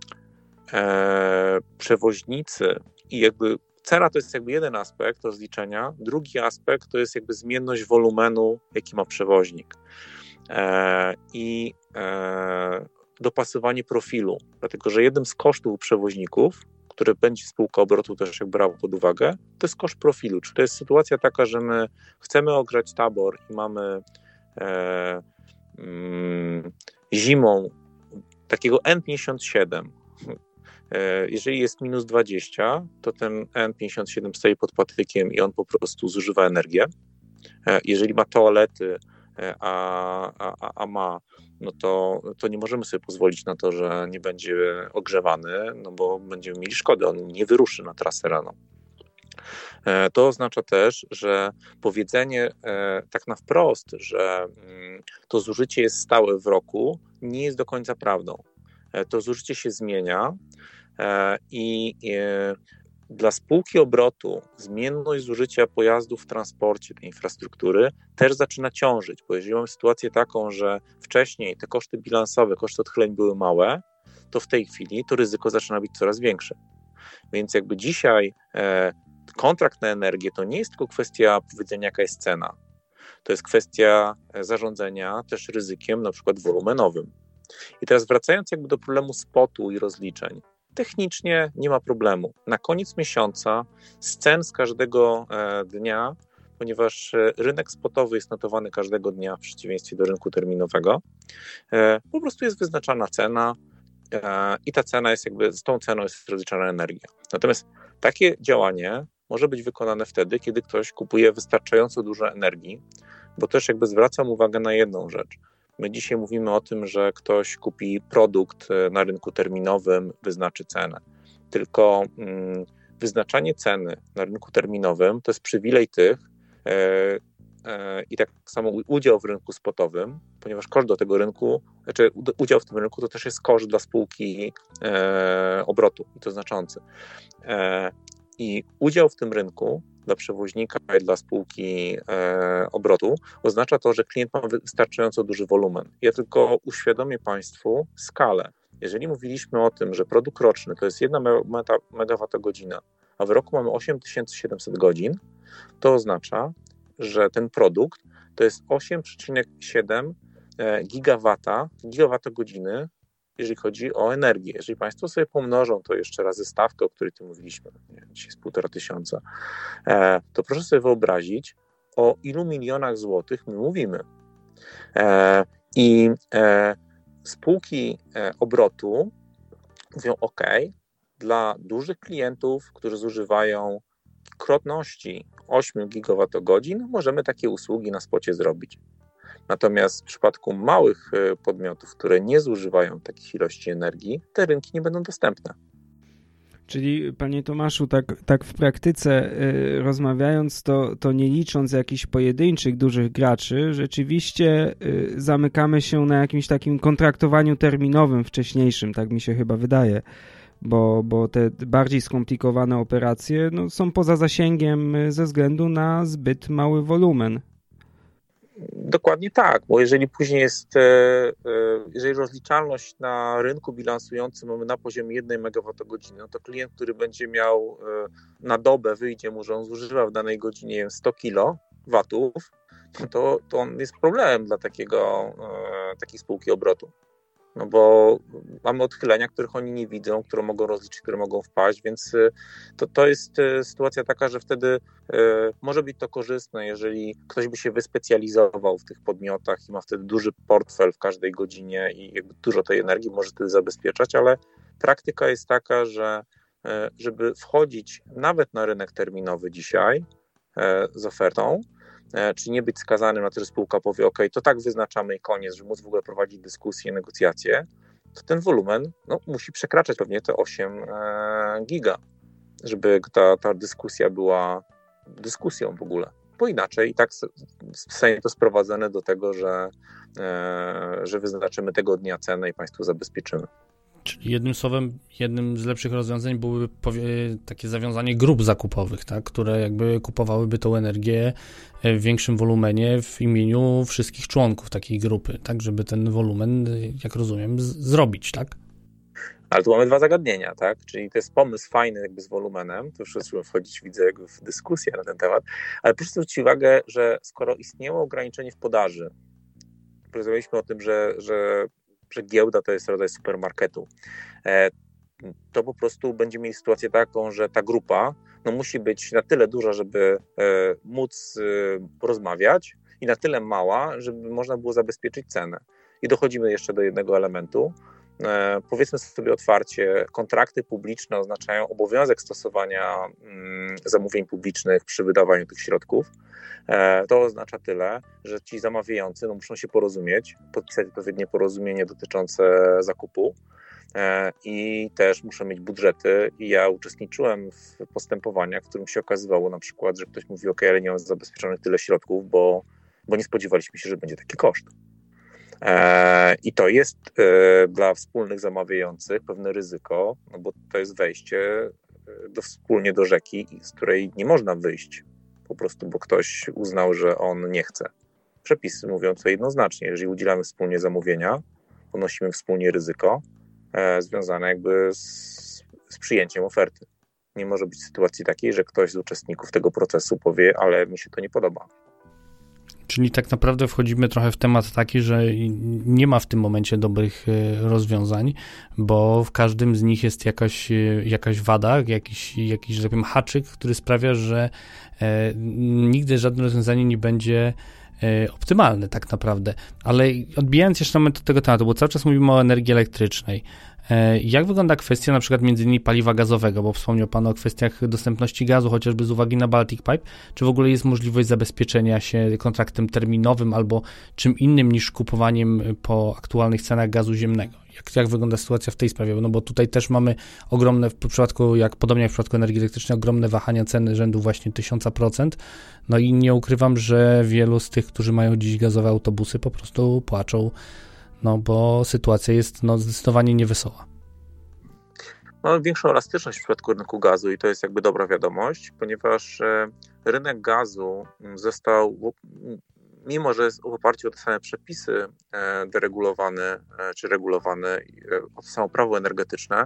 Speaker 3: e, przewoźnicy i jakby cena to jest jakby jeden aspekt rozliczenia, drugi aspekt to jest jakby zmienność wolumenu, jaki ma przewoźnik. I dopasowanie profilu, dlatego że jednym z kosztów przewoźników, które będzie spółka obrotu też jak brała pod uwagę, to jest koszt profilu. Czy to jest sytuacja taka, że my chcemy ogrzać tabor i mamy e, mm, zimą takiego N57. E, jeżeli jest minus 20, to ten N57 stoi pod patykiem i on po prostu zużywa energię. E, jeżeli ma toalety, a, a, a ma no to, to nie możemy sobie pozwolić na to, że nie będzie ogrzewany, no bo będziemy mieli szkody, on nie wyruszy na trasę rano. E, to oznacza też, że powiedzenie e, tak na wprost, że mm, to zużycie jest stałe w roku, nie jest do końca prawdą. E, to zużycie się zmienia i dla spółki obrotu zmienność zużycia pojazdów w transporcie, tej infrastruktury też zaczyna ciążyć, bo jeżeli mamy sytuację taką, że wcześniej te koszty bilansowe, koszty odchyleń były małe, to w tej chwili to ryzyko zaczyna być coraz większe. Więc jakby dzisiaj e, kontrakt na energię to nie jest tylko kwestia powiedzenia, jaka jest cena. To jest kwestia e, zarządzania też ryzykiem, na przykład wolumenowym. I teraz wracając jakby do problemu spotu i rozliczeń technicznie nie ma problemu. Na koniec miesiąca z cen z każdego e, dnia, ponieważ e, rynek spotowy jest notowany każdego dnia w przeciwieństwie do rynku terminowego, e, po prostu jest wyznaczana cena i ta cena jest jakby, z tą ceną jest rozliczana energia. Natomiast takie działanie może być wykonane wtedy, kiedy ktoś kupuje wystarczająco dużo energii, bo też jakby zwracam uwagę na jedną rzecz – My dzisiaj mówimy o tym, że ktoś kupi produkt e, na rynku terminowym, wyznaczy cenę. Tylko mm, wyznaczanie ceny na rynku terminowym to jest przywilej tych e, e, i tak samo udział w rynku spotowym, ponieważ koszt do tego rynku, znaczy udział w tym rynku to też jest koszt dla spółki obrotu i to znaczący. I udział w tym rynku dla przewoźnika i dla spółki e, obrotu, oznacza to, że klient ma wystarczająco duży wolumen. Ja tylko uświadomię Państwu skalę. Jeżeli mówiliśmy o tym, że produkt roczny to jest 1 MWh, a w roku mamy 8700 godzin, to oznacza, że ten produkt to jest 8,7 e, gigawata, gigawatogodziny jeżeli chodzi o energię. Jeżeli Państwo sobie pomnożą to jeszcze razy stawkę, o której tu mówiliśmy, dzisiaj jest półtora tysiąca, e, to proszę sobie wyobrazić, o ilu milionach złotych my mówimy. E, I e, spółki obrotu mówią: OK, dla dużych klientów, którzy zużywają krotności 8 gigawatogodzin, możemy takie usługi na spocie zrobić. Natomiast w przypadku małych e, podmiotów, które nie zużywają takich ilości energii, te rynki nie będą dostępne.
Speaker 2: Czyli, panie Tomaszu, tak, tak w praktyce y, rozmawiając, to, to nie licząc jakichś pojedynczych dużych graczy, rzeczywiście y, zamykamy się na jakimś takim kontraktowaniu terminowym wcześniejszym, tak mi się chyba wydaje, bo, bo te bardziej skomplikowane operacje no, są poza zasięgiem ze względu na zbyt mały wolumen.
Speaker 3: Dokładnie tak, bo jeżeli później jest, e, e, jeżeli rozliczalność na rynku bilansującym mamy na poziomie 1 MWh, no to klient, który będzie miał e, na dobę, wyjdzie mu, że on zużywa w danej godzinie 100 kW, no to, to on jest problemem dla takiego, takiej spółki obrotu. No bo mamy odchylenia, których oni nie widzą, które mogą rozliczyć, które mogą wpaść, więc y, to, to jest y, sytuacja taka, że wtedy y, może być to korzystne, jeżeli ktoś by się wyspecjalizował w tych podmiotach i ma wtedy duży portfel w każdej godzinie i jakby dużo tej energii może wtedy zabezpieczać, ale praktyka jest taka, że żeby wchodzić nawet na rynek terminowy dzisiaj z ofertą, czy nie być skazanym na to, że spółka powie, OK, to tak wyznaczamy i koniec, żeby móc w ogóle prowadzić dyskusje, negocjacje, to ten wolumen no, musi przekraczać pewnie te 8 e, giga, żeby ta, ta dyskusja była dyskusją w ogóle. Bo inaczej i tak zostanie to sprowadzone do tego, że, e, że wyznaczymy tego dnia cenę i Państwu zabezpieczymy.
Speaker 1: Czyli jednym słowem, jednym z lepszych rozwiązań byłoby takie zawiązanie grup zakupowych, tak, które jakby kupowałyby tą energię w większym wolumenie w imieniu wszystkich członków takiej grupy, tak, żeby ten wolumen, jak rozumiem, zrobić, tak?
Speaker 3: Ale tu mamy dwa zagadnienia, tak? Czyli to jest pomysł fajny jakby z wolumenem, tu już zacząłem wchodzić, widzę, jakby w dyskusję na ten temat, ale proszę zwrócić uwagę, że skoro istniało ograniczenie w podaży, rozmawialiśmy o tym, że, że że giełda to jest rodzaj supermarketu, e, to po prostu będzie mieli sytuację taką, że ta grupa no, musi być na tyle duża, żeby e, móc e, porozmawiać i na tyle mała, żeby można było zabezpieczyć cenę. I dochodzimy jeszcze do jednego elementu. Powiedzmy sobie otwarcie, kontrakty publiczne oznaczają obowiązek stosowania mm, zamówień publicznych przy wydawaniu tych środków. E, to oznacza tyle, że ci zamawiający no, muszą się porozumieć, podpisać odpowiednie porozumienie dotyczące zakupu e, i też muszą mieć budżety. I ja uczestniczyłem w postępowaniach, w którym się okazywało na przykład, że ktoś mówi: OK, ale nie mam zabezpieczonych tyle środków, bo, bo nie spodziewaliśmy się, że będzie taki koszt. E, I to jest dla wspólnych zamawiających pewne ryzyko, no bo to jest wejście do, wspólnie do rzeki, z której nie można wyjść po prostu, bo ktoś uznał, że on nie chce. Przepisy mówią to jednoznacznie. Jeżeli udzielamy wspólnie zamówienia, ponosimy wspólnie ryzyko e, związane jakby z, z przyjęciem oferty. Nie może być sytuacji takiej, że ktoś z uczestników tego procesu powie, ale mi się to nie podoba.
Speaker 1: Czyli tak naprawdę wchodzimy trochę w temat taki, że nie ma w tym momencie dobrych e, rozwiązań, bo w każdym z nich jest jakaś, e, jakaś wada, jakiś, jakiś, że tak powiem, haczyk, który sprawia, że e, nigdy żadne rozwiązanie nie będzie optymalne tak naprawdę. Ale odbijając jeszcze moment od tego tematu, bo cały czas mówimy o energii elektrycznej. E, jak wygląda kwestia na przykład między innymi paliwa gazowego, bo wspomniał Pan o kwestiach dostępności gazu, chociażby z uwagi na Baltic Pipe. Czy w ogóle jest możliwość zabezpieczenia się kontraktem terminowym albo czym innym niż kupowaniem po aktualnych cenach gazu ziemnego? Jak, jak wygląda sytuacja w tej sprawie? No bo tutaj też mamy ogromne, w przypadku, jak podobnie jak w przypadku energii elektrycznej, ogromne wahania ceny rzędu właśnie 1000%. No i nie ukrywam, że wielu z tych, którzy mają dziś gazowe autobusy, po prostu płaczą no bo sytuacja jest no, zdecydowanie niewesoła.
Speaker 3: Mamy większą elastyczność w przypadku rynku gazu i to jest jakby dobra wiadomość, ponieważ e, rynek gazu został, mimo że jest w oparciu o te same przepisy e, deregulowany e, czy regulowany, o to samo prawo energetyczne,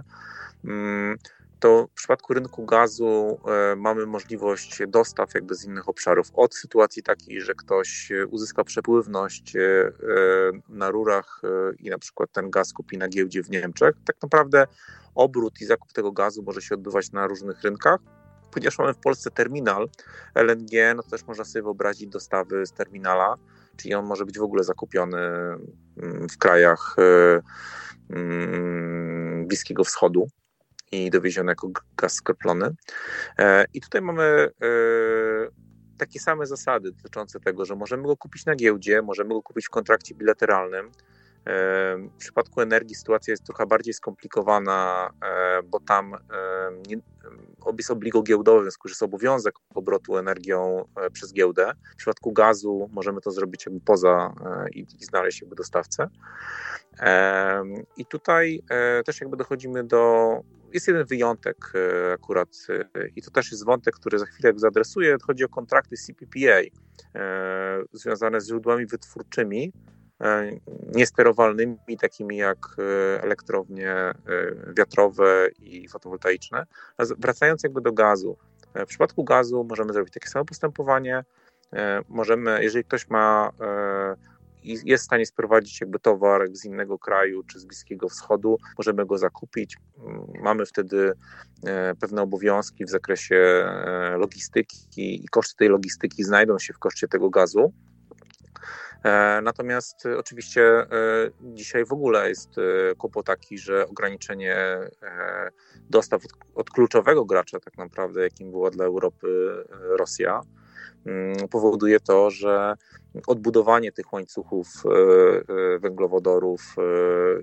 Speaker 3: mm, to w przypadku rynku gazu e, mamy możliwość dostaw jakby z innych obszarów. Od sytuacji takiej, że ktoś uzyska przepływność e, e, na rurach i na przykład ten gaz kupi na giełdzie w Niemczech, tak naprawdę obrót i zakup tego gazu może się odbywać na różnych rynkach. Ponieważ mamy w Polsce terminal LNG, no to też można sobie wyobrazić dostawy z terminala, czyli on może być w ogóle zakupiony mm, w krajach mm, Bliskiego Wschodu i dowiezione jako gaz skroplony. E, I tutaj mamy e, takie same zasady dotyczące tego, że możemy go kupić na giełdzie, możemy go kupić w kontrakcie bilateralnym. E, w przypadku energii sytuacja jest trochę bardziej skomplikowana, bo tam jest obligo giełdowe, w związku z obowiązek obrotu energią przez giełdę. W przypadku gazu możemy to zrobić jakby poza i, i znaleźć jakby dostawcę. I tutaj też jakby dochodzimy do jest jeden wyjątek e, akurat e, i to też jest wątek, który za chwilę zaadresuję. Chodzi o kontrakty CPPA e, związane z źródłami wytwórczymi, niesterowalnymi, takimi jak elektrownie wiatrowe i fotowoltaiczne. Wracając jakby do gazu. W przypadku gazu możemy zrobić takie samo postępowanie. Możemy, jeżeli ktoś ma jest w stanie sprowadzić jakby towar z innego kraju czy z Bliskiego Wschodu, możemy go zakupić. Mm, mamy wtedy e, pewne obowiązki w zakresie e, logistyki i koszty tej logistyki znajdą się w koszcie tego gazu. E, natomiast oczywiście dzisiaj w ogóle jest kłopot taki, że ograniczenie dostaw od, od kluczowego gracza, tak naprawdę, jakim była dla Europy Rosja, mm, powoduje to, że odbudowanie tych łańcuchów e, e, węglowodorów e,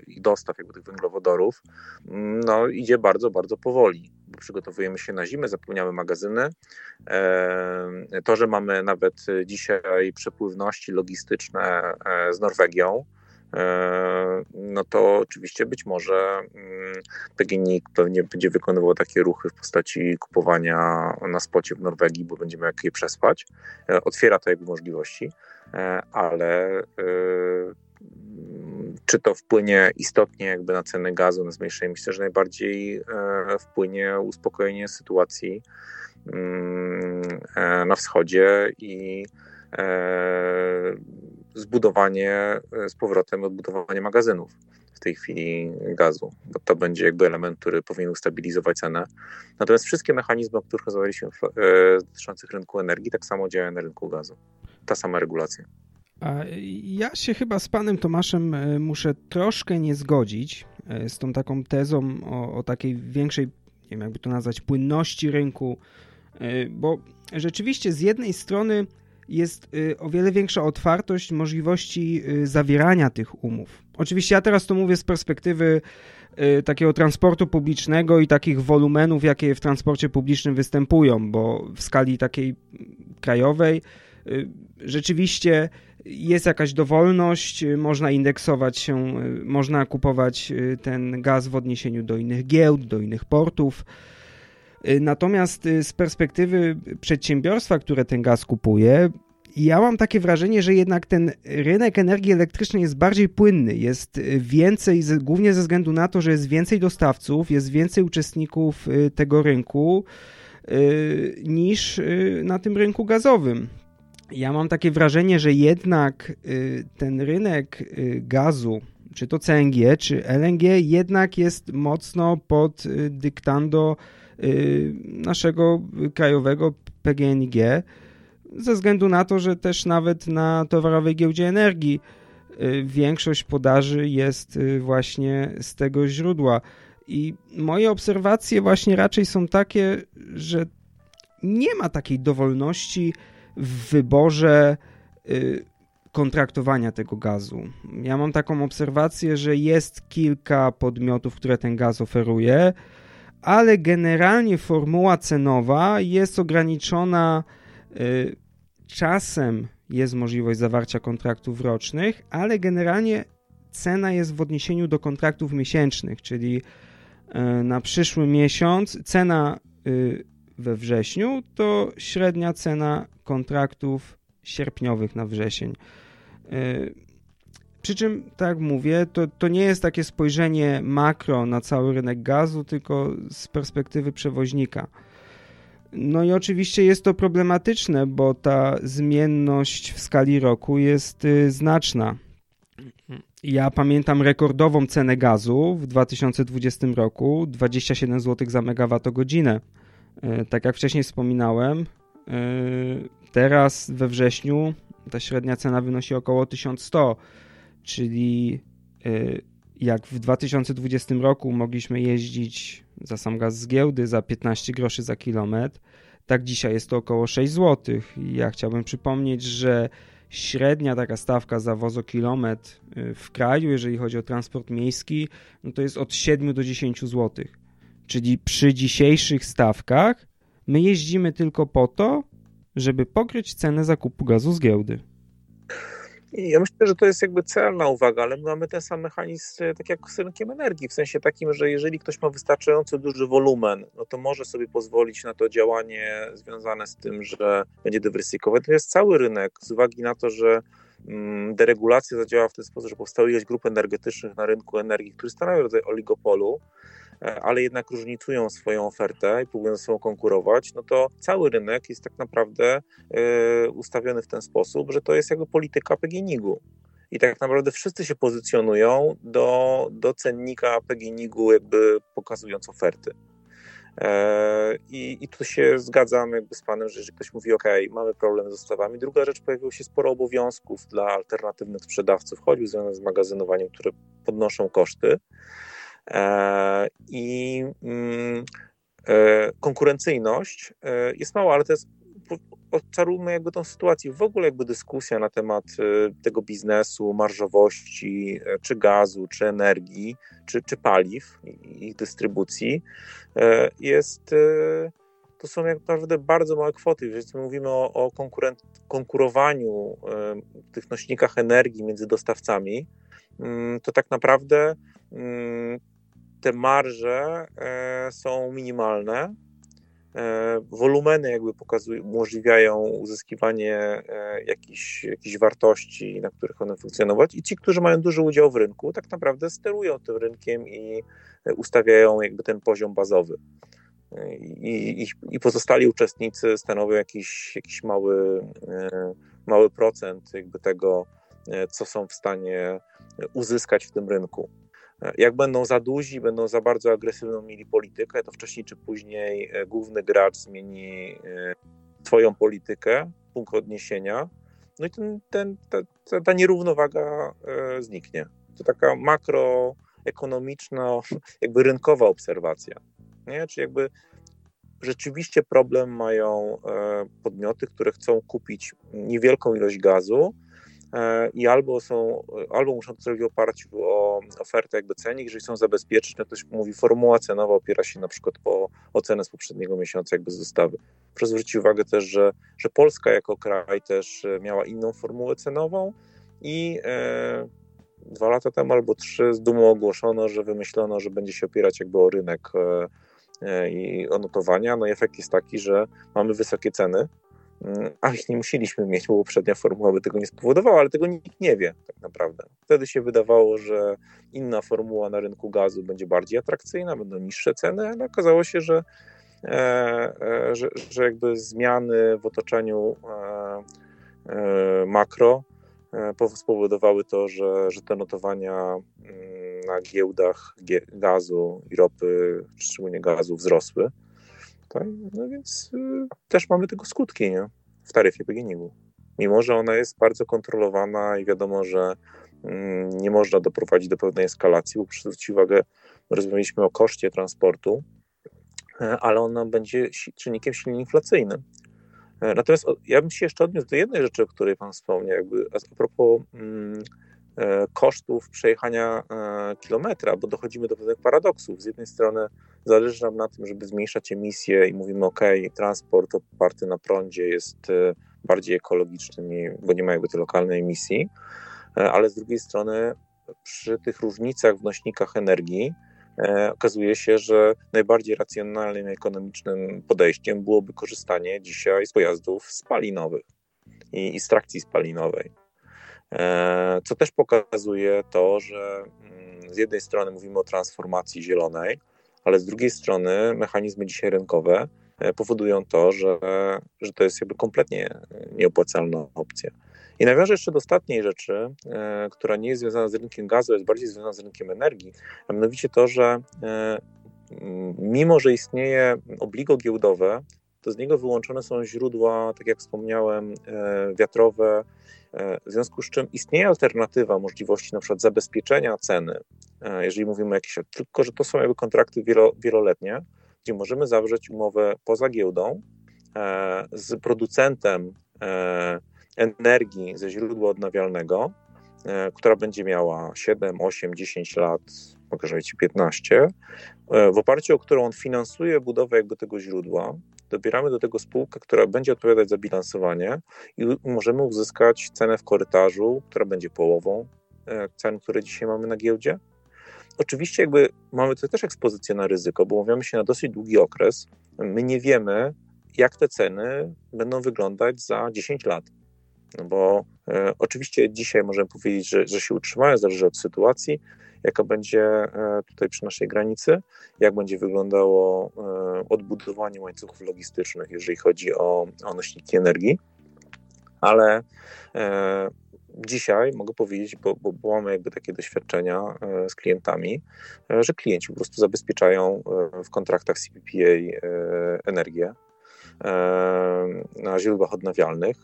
Speaker 3: i dostaw jakby tych węglowodorów mm, no, idzie bardzo, bardzo powoli. Przygotowujemy się na zimę, zapełniamy magazyny. To, że mamy nawet dzisiaj przepływności logistyczne z Norwegią, no to oczywiście być może mm, PGNiG pewnie będzie wykonywał takie ruchy w postaci kupowania na spocie w Norwegii, bo będziemy jak je przespać. Otwiera to jakby możliwości. E, ale e, czy to wpłynie istotnie jakby na ceny gazu, na zmniejszenie? Myślę, że najbardziej e, wpłynie uspokojenie sytuacji mm, na wschodzie i zbudowanie z powrotem, odbudowanie magazynów w tej chwili gazu, bo to będzie jakby element, który powinien ustabilizować cenę. Natomiast wszystkie mechanizmy, o których rozmawialiśmy dotyczących rynku energii, tak samo działają na rynku gazu ta sama regulacja.
Speaker 2: Ja się chyba z panem Tomaszem e, muszę troszkę nie zgodzić e, z tą taką tezą o, o takiej większej, nie wiem jakby to nazwać, płynności rynku, e, bo rzeczywiście z jednej strony jest o wiele większa otwartość możliwości zawierania tych umów. Oczywiście ja teraz to mówię z perspektywy takiego transportu publicznego i takich wolumenów, jakie w transporcie publicznym występują, bo w skali takiej krajowej rzeczywiście jest jakaś dowolność, y, można indeksować się, y, można kupować ten gaz w odniesieniu do innych giełd, do innych portów. Natomiast z perspektywy przedsiębiorstwa, które ten gaz kupuje, ja mam takie wrażenie, że jednak ten rynek energii elektrycznej jest bardziej płynny, jest więcej, głównie ze względu na to, że jest więcej dostawców, jest więcej uczestników tego rynku niż na tym rynku gazowym ja mam takie wrażenie, że jednak y, ten rynek y, gazu, czy to CNG, czy LNG, jednak jest mocno pod y, dyktando naszego krajowego PGNiG, ze względu na to, że też nawet na towarowej giełdzie energii większość podaży jest właśnie z tego źródła. I moje obserwacje właśnie raczej są takie, że nie ma takiej dowolności w wyborze y, kontraktowania tego gazu. Ja mam taką obserwację, że jest kilka podmiotów, które ten gaz oferuje, ale generalnie formuła cenowa jest ograniczona y, czasem jest możliwość zawarcia kontraktów rocznych, ale generalnie cena jest w odniesieniu do kontraktów miesięcznych, czyli y, na przyszły miesiąc cena we wrześniu, to średnia cena kontraktów sierpniowych na wrzesień. E, przy czym, tak jak mówię, to, to nie jest takie spojrzenie makro na cały rynek gazu, tylko z perspektywy przewoźnika. No i oczywiście jest to problematyczne, bo ta zmienność w skali roku jest y, znaczna. Ja pamiętam rekordową cenę gazu w 2020 roku 27 zł za megawattogodzinę. E, tak jak wcześniej wspominałem, e, teraz we wrześniu ta średnia cena wynosi około 1100, czyli e, jak w 2020 roku mogliśmy jeździć za sam gaz z giełdy za 15 groszy za kilometr, tak dzisiaj jest to około 6 zł. Ja chciałbym przypomnieć, że średnia taka stawka za wozokilometr w kraju, jeżeli chodzi o transport miejski, no to jest od 7 do 10 zł. Czyli przy dzisiejszych stawkach my jeździmy tylko po to, żeby pokryć cenę zakupu gazu z giełdy.
Speaker 3: Ja myślę, że to jest jakby celna uwaga, ale my mamy ten sam mechanizm, tak jak z rynkiem energii, w sensie takim, że jeżeli ktoś ma wystarczająco duży wolumen, no to może sobie pozwolić na to działanie związane z tym, że będzie dywersyfikować. To jest cały rynek, z uwagi na to, że mm, deregulacja zadziała w ten sposób, że powstało ilość grup energetycznych na rynku energii, który stanowi rodzaj oligopolu, ale jednak różnicują swoją ofertę i próbują ze sobą konkurować, no to cały rynek jest tak naprawdę e, ustawiony w ten sposób, że to jest jakby polityka PGNiG-u. i tak naprawdę wszyscy się pozycjonują do, do cennika PGNiG-u jakby pokazując oferty. E, I, I tu się zgadzam jakby z panem, że jeżeli ktoś mówi, OK, mamy problem z dostawami. Druga rzecz, pojawiło się sporo obowiązków dla alternatywnych sprzedawców, choćby związane z magazynowaniem, które podnoszą koszty. E, I mm, e, konkurencyjność jest mała, ale to jest odczarujmy jakby tą sytuację. W ogóle jakby dyskusja na temat tego biznesu, marżowości, czy gazu, czy energii, czy, czy paliw ich dystrybucji E, jest, e, to są jak naprawdę bardzo małe kwoty. Jeżeli mówimy o, o konkurowaniu e, w tych nośnikach energii między dostawcami, mm, to tak naprawdę te marże są minimalne. Wolumeny jakby pokazują, umożliwiają uzyskiwanie jakichś, jakichś wartości, na których one funkcjonować i ci, którzy mają duży udział w rynku, tak naprawdę sterują tym rynkiem i ustawiają jakby ten poziom bazowy. I, i, i pozostali uczestnicy stanowią jakiś, jakiś mały, e, mały procent jakby tego, e, co są w stanie uzyskać w tym rynku. Jak będą za duzi, będą za bardzo agresywną mieli politykę, to wcześniej czy później e, główny gracz zmieni swoją politykę, punkt odniesienia, no i ten, ten, ta, ta nierównowaga zniknie. To taka makro ekonomiczno, jakby rynkowa obserwacja. Nie? Czy jakby rzeczywiście problem mają e, podmioty, które chcą kupić niewielką ilość gazu e, i albo są, albo muszą to zrobić w oparciu o ofertę jakby cenik, jeżeli są zabezpieczone, no ktoś mówi formuła cenowa opiera się na przykład po ocenę z poprzedniego miesiąca jakby z dostawy. Proszę zwrócić uwagę też, że, że Polska jako kraj też miała inną formułę cenową i e, dwa lata temu albo trzy z dumą ogłoszono, że wymyślono, że będzie się opierać jakby o rynek e, e, i o notowania. No i efekt jest taki, że mamy wysokie ceny, a ich nie musieliśmy mieć, bo poprzednia formuła by tego nie spowodowała, ale tego nikt nie wie tak naprawdę. Wtedy się wydawało, że inna formuła na rynku gazu będzie bardziej atrakcyjna, będą niższe ceny, ale okazało się, że, e, że, że jakby zmiany w otoczeniu makro E, spowodowały to, że, że te notowania mm, na giełdach gazu i ropy, szczególnie gazu, wzrosły. Tak? No więc y, też mamy tego skutki nie? w taryfie PGNiG-u. Mimo, że ona jest bardzo kontrolowana i wiadomo, że mm, nie można doprowadzić do pewnej eskalacji, bo zwróćcie uwagę, rozmawialiśmy o koszcie transportu, e, ale ona będzie czynnikiem silnie inflacyjnym. E, natomiast ja bym się jeszcze odniósł do jednej rzeczy, o której Pan wspomniał, jakby a propos mm, kosztów przejechania e, kilometra, bo dochodzimy do pewnych paradoksów. Z jednej strony zależy nam na tym, żeby zmniejszać emisje i mówimy, ok, transport oparty na prądzie jest bardziej ekologiczny, bo nie ma jakby tej lokalnej emisji, ale z drugiej strony przy tych różnicach w nośnikach energii E, okazuje się, że najbardziej racjonalnym, ekonomicznym podejściem byłoby korzystanie dzisiaj z pojazdów spalinowych i, i z trakcji spalinowej. E, co też pokazuje to, że mm, z jednej strony mówimy o transformacji zielonej, ale z drugiej strony mechanizmy dzisiaj rynkowe e, powodują to, że, że to jest jakby kompletnie nieopłacalna opcja. I nawiążę jeszcze do ostatniej rzeczy, e, która nie jest związana z rynkiem gazu, jest bardziej związana z rynkiem energii, a mianowicie to, że mimo, że istnieje obligo giełdowe, to z niego wyłączone są źródła, tak jak wspomniałem, e, wiatrowe, w związku z czym istnieje alternatywa możliwości na przykład zabezpieczenia ceny, jeżeli mówimy o jakichś, tylko że to są jakby kontrakty wielo, wieloletnie, gdzie możemy zawrzeć umowę poza giełdą z producentem energii ze źródła odnawialnego, e, która będzie miała 7, 8, 10 lat, mogę powiedzieć 15, e, w oparciu o którą on finansuje budowę jakby tego źródła, dobieramy do tego spółkę, która będzie odpowiadać za bilansowanie i możemy uzyskać cenę w korytarzu, która będzie połową e, cen, które dzisiaj mamy na giełdzie. Oczywiście jakby mamy tutaj też ekspozycję na ryzyko, bo umawiamy się na dosyć długi okres. My nie wiemy, jak te ceny będą wyglądać za 10 lat. No bo e, oczywiście dzisiaj możemy powiedzieć, że, że się utrzymają, zależy od sytuacji, jaka będzie e, tutaj przy naszej granicy, jak będzie wyglądało e, odbudowanie łańcuchów logistycznych, jeżeli chodzi o, o nośniki energii, ale e, dzisiaj mogę powiedzieć, bo, bo, bo, mamy jakby takie doświadczenia z klientami, że klienci po prostu zabezpieczają w kontraktach CPPA energię na źródłach odnawialnych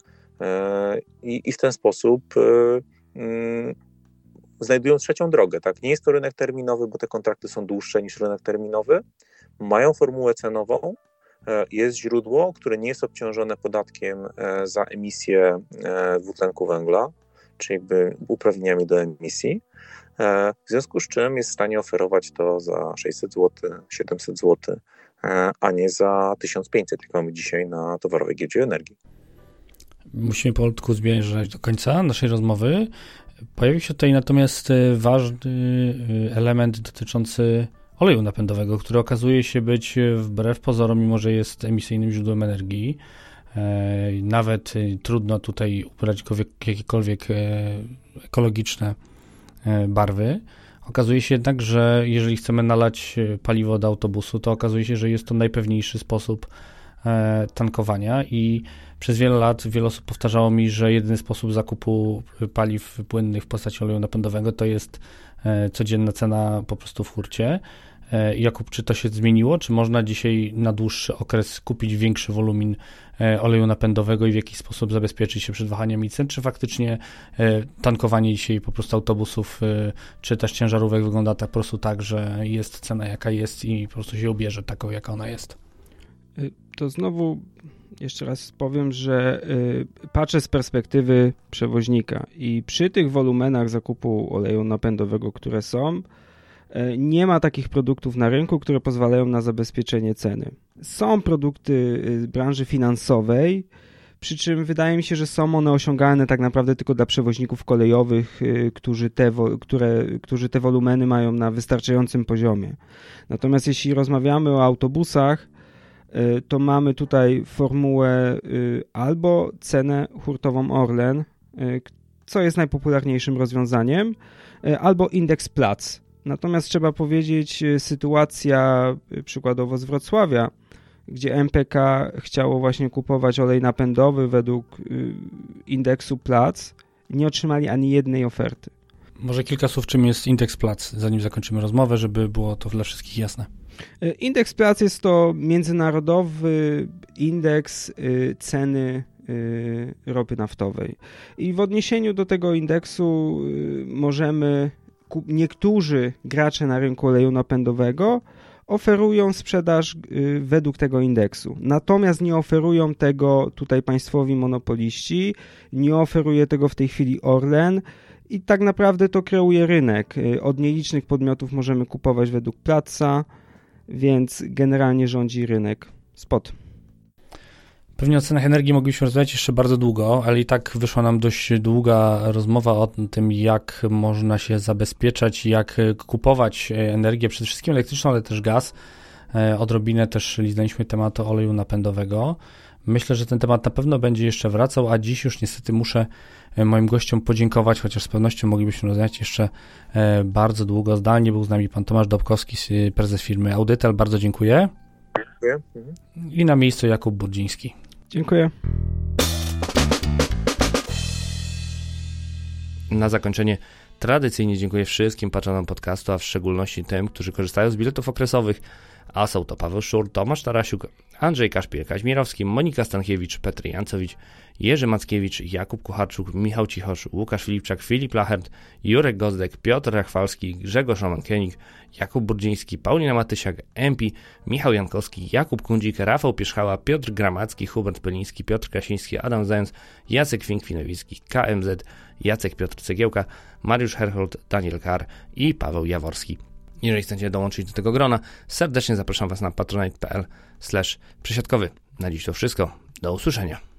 Speaker 3: i, i w ten sposób mm, znajdują trzecią drogę. Tak? Nie jest to rynek terminowy, bo te kontrakty są dłuższe niż rynek terminowy. Mają formułę cenową, e, jest źródło, które nie jest obciążone podatkiem e, za emisję e, dwutlenku węgla, czyli jakby uprawnieniami do emisji. W związku z czym jest w stanie oferować to za 600 zł, 700 zł, a nie za 1500, jak mamy dzisiaj na towarowej giełdzie energii.
Speaker 1: Musimy powolutku zmierzać do końca naszej rozmowy. Pojawił się tutaj natomiast e, ważny e, element dotyczący oleju napędowego, który okazuje się być e, wbrew pozorom, mimo że jest emisyjnym źródłem energii, nawet trudno tutaj ubrać go w jakiekolwiek ekologiczne barwy. Okazuje się jednak, że jeżeli chcemy nalać paliwo do autobusu, to okazuje się, że jest to najpewniejszy sposób tankowania i przez wiele lat wiele osób powtarzało mi, że jedyny sposób zakupu paliw płynnych w postaci oleju napędowego to jest e, codzienna cena po prostu w hurcie. E, Jakub, czy to się zmieniło? Czy można dzisiaj na dłuższy okres kupić większy wolumin e, oleju napędowego i w jakiś sposób zabezpieczyć się przed wahaniami cen? Czy faktycznie tankowanie dzisiaj po prostu autobusów czy też ciężarówek wygląda tak po prostu tak, że jest cena jaka jest i po prostu się ubierze taką, jaka ona jest?
Speaker 2: To znowu jeszcze raz powiem, że y, patrzę z perspektywy przewoźnika i przy tych wolumenach zakupu oleju napędowego, które są, y, nie ma takich produktów na rynku, które pozwalają na zabezpieczenie ceny. Są produkty y, branży finansowej, przy czym wydaje mi się, że są one osiągalne tak naprawdę tylko dla przewoźników kolejowych, którzy te, które, którzy te wolumeny mają na wystarczającym poziomie. Natomiast jeśli rozmawiamy o autobusach, Y, to mamy tutaj formułę y, albo cenę hurtową Orlen, y, co jest najpopularniejszym rozwiązaniem, albo indeks plac. Natomiast trzeba powiedzieć, sytuacja przykładowo z Wrocławia, gdzie MPK chciało właśnie kupować olej napędowy według indeksu plac, nie otrzymali ani jednej oferty.
Speaker 1: Może kilka słów, czym jest indeks plac, zanim zakończymy rozmowę, żeby było to dla wszystkich jasne.
Speaker 2: Indeks pracy jest to międzynarodowy indeks e, ceny e, ropy naftowej. I w odniesieniu do tego indeksu możemy, niektórzy gracze na rynku oleju napędowego oferują sprzedaż według tego indeksu. Natomiast nie oferują tego tutaj państwowi monopoliści, nie oferuje tego w tej chwili Orlen i tak naprawdę to kreuje rynek. Od nielicznych podmiotów możemy kupować według Platza, więc generalnie rządzi rynek spot.
Speaker 1: Pewnie o cenach energii moglibyśmy rozmawiać jeszcze bardzo długo, ale i tak wyszła nam dość długa rozmowa o tym, jak można się zabezpieczać, jak kupować energię, przede wszystkim elektryczną, ale też gaz. E, odrobinę też liznaliśmy temat oleju napędowego. Myślę, że ten temat na pewno będzie jeszcze wracał, a dziś już niestety muszę e, moim gościom podziękować, chociaż z pewnością moglibyśmy rozmawiać jeszcze e, bardzo długo. Zdalnie był z nami pan Tomasz Dobkowski, prezes firmy Audytel. Bardzo dziękuję. Dziękuję. I na miejscu Jakub Burdziński.
Speaker 2: Dziękuję.
Speaker 4: Na zakończenie tradycyjnie dziękuję wszystkim patronom podcastu, a w szczególności tym, którzy korzystają z biletów okresowych a są to Paweł Szur, Tomasz Tarasiuk, Andrzej Kaszpiel, Kaźmirowski, Monika Stankiewicz, Petr Jancowicz, Jerzy Mackiewicz, Jakub Kucharczuk, Michał Cichosz, Łukasz Filipczak, Filip Lachert, Jurek Gozdek, Piotr Rachwalski, Grzegorz Roman-Kienik, Jakub Burdziński, Paulina Matysiak, Empi, Michał Jankowski, Jakub Kundzik, Rafał Pierzchała, Piotr Gramacki, Hubert Peliński, Piotr Krasiński, Adam Zając, Jacek Finkwinowicki, KMZ, Jacek Piotr Cegiełka, Mariusz Herhold, Daniel Kar i Paweł Jaworski. Jeżeli chcecie dołączyć do tego grona, serdecznie zapraszam Was na patronite.pl przesiadkowy. Na dziś to wszystko. Do usłyszenia.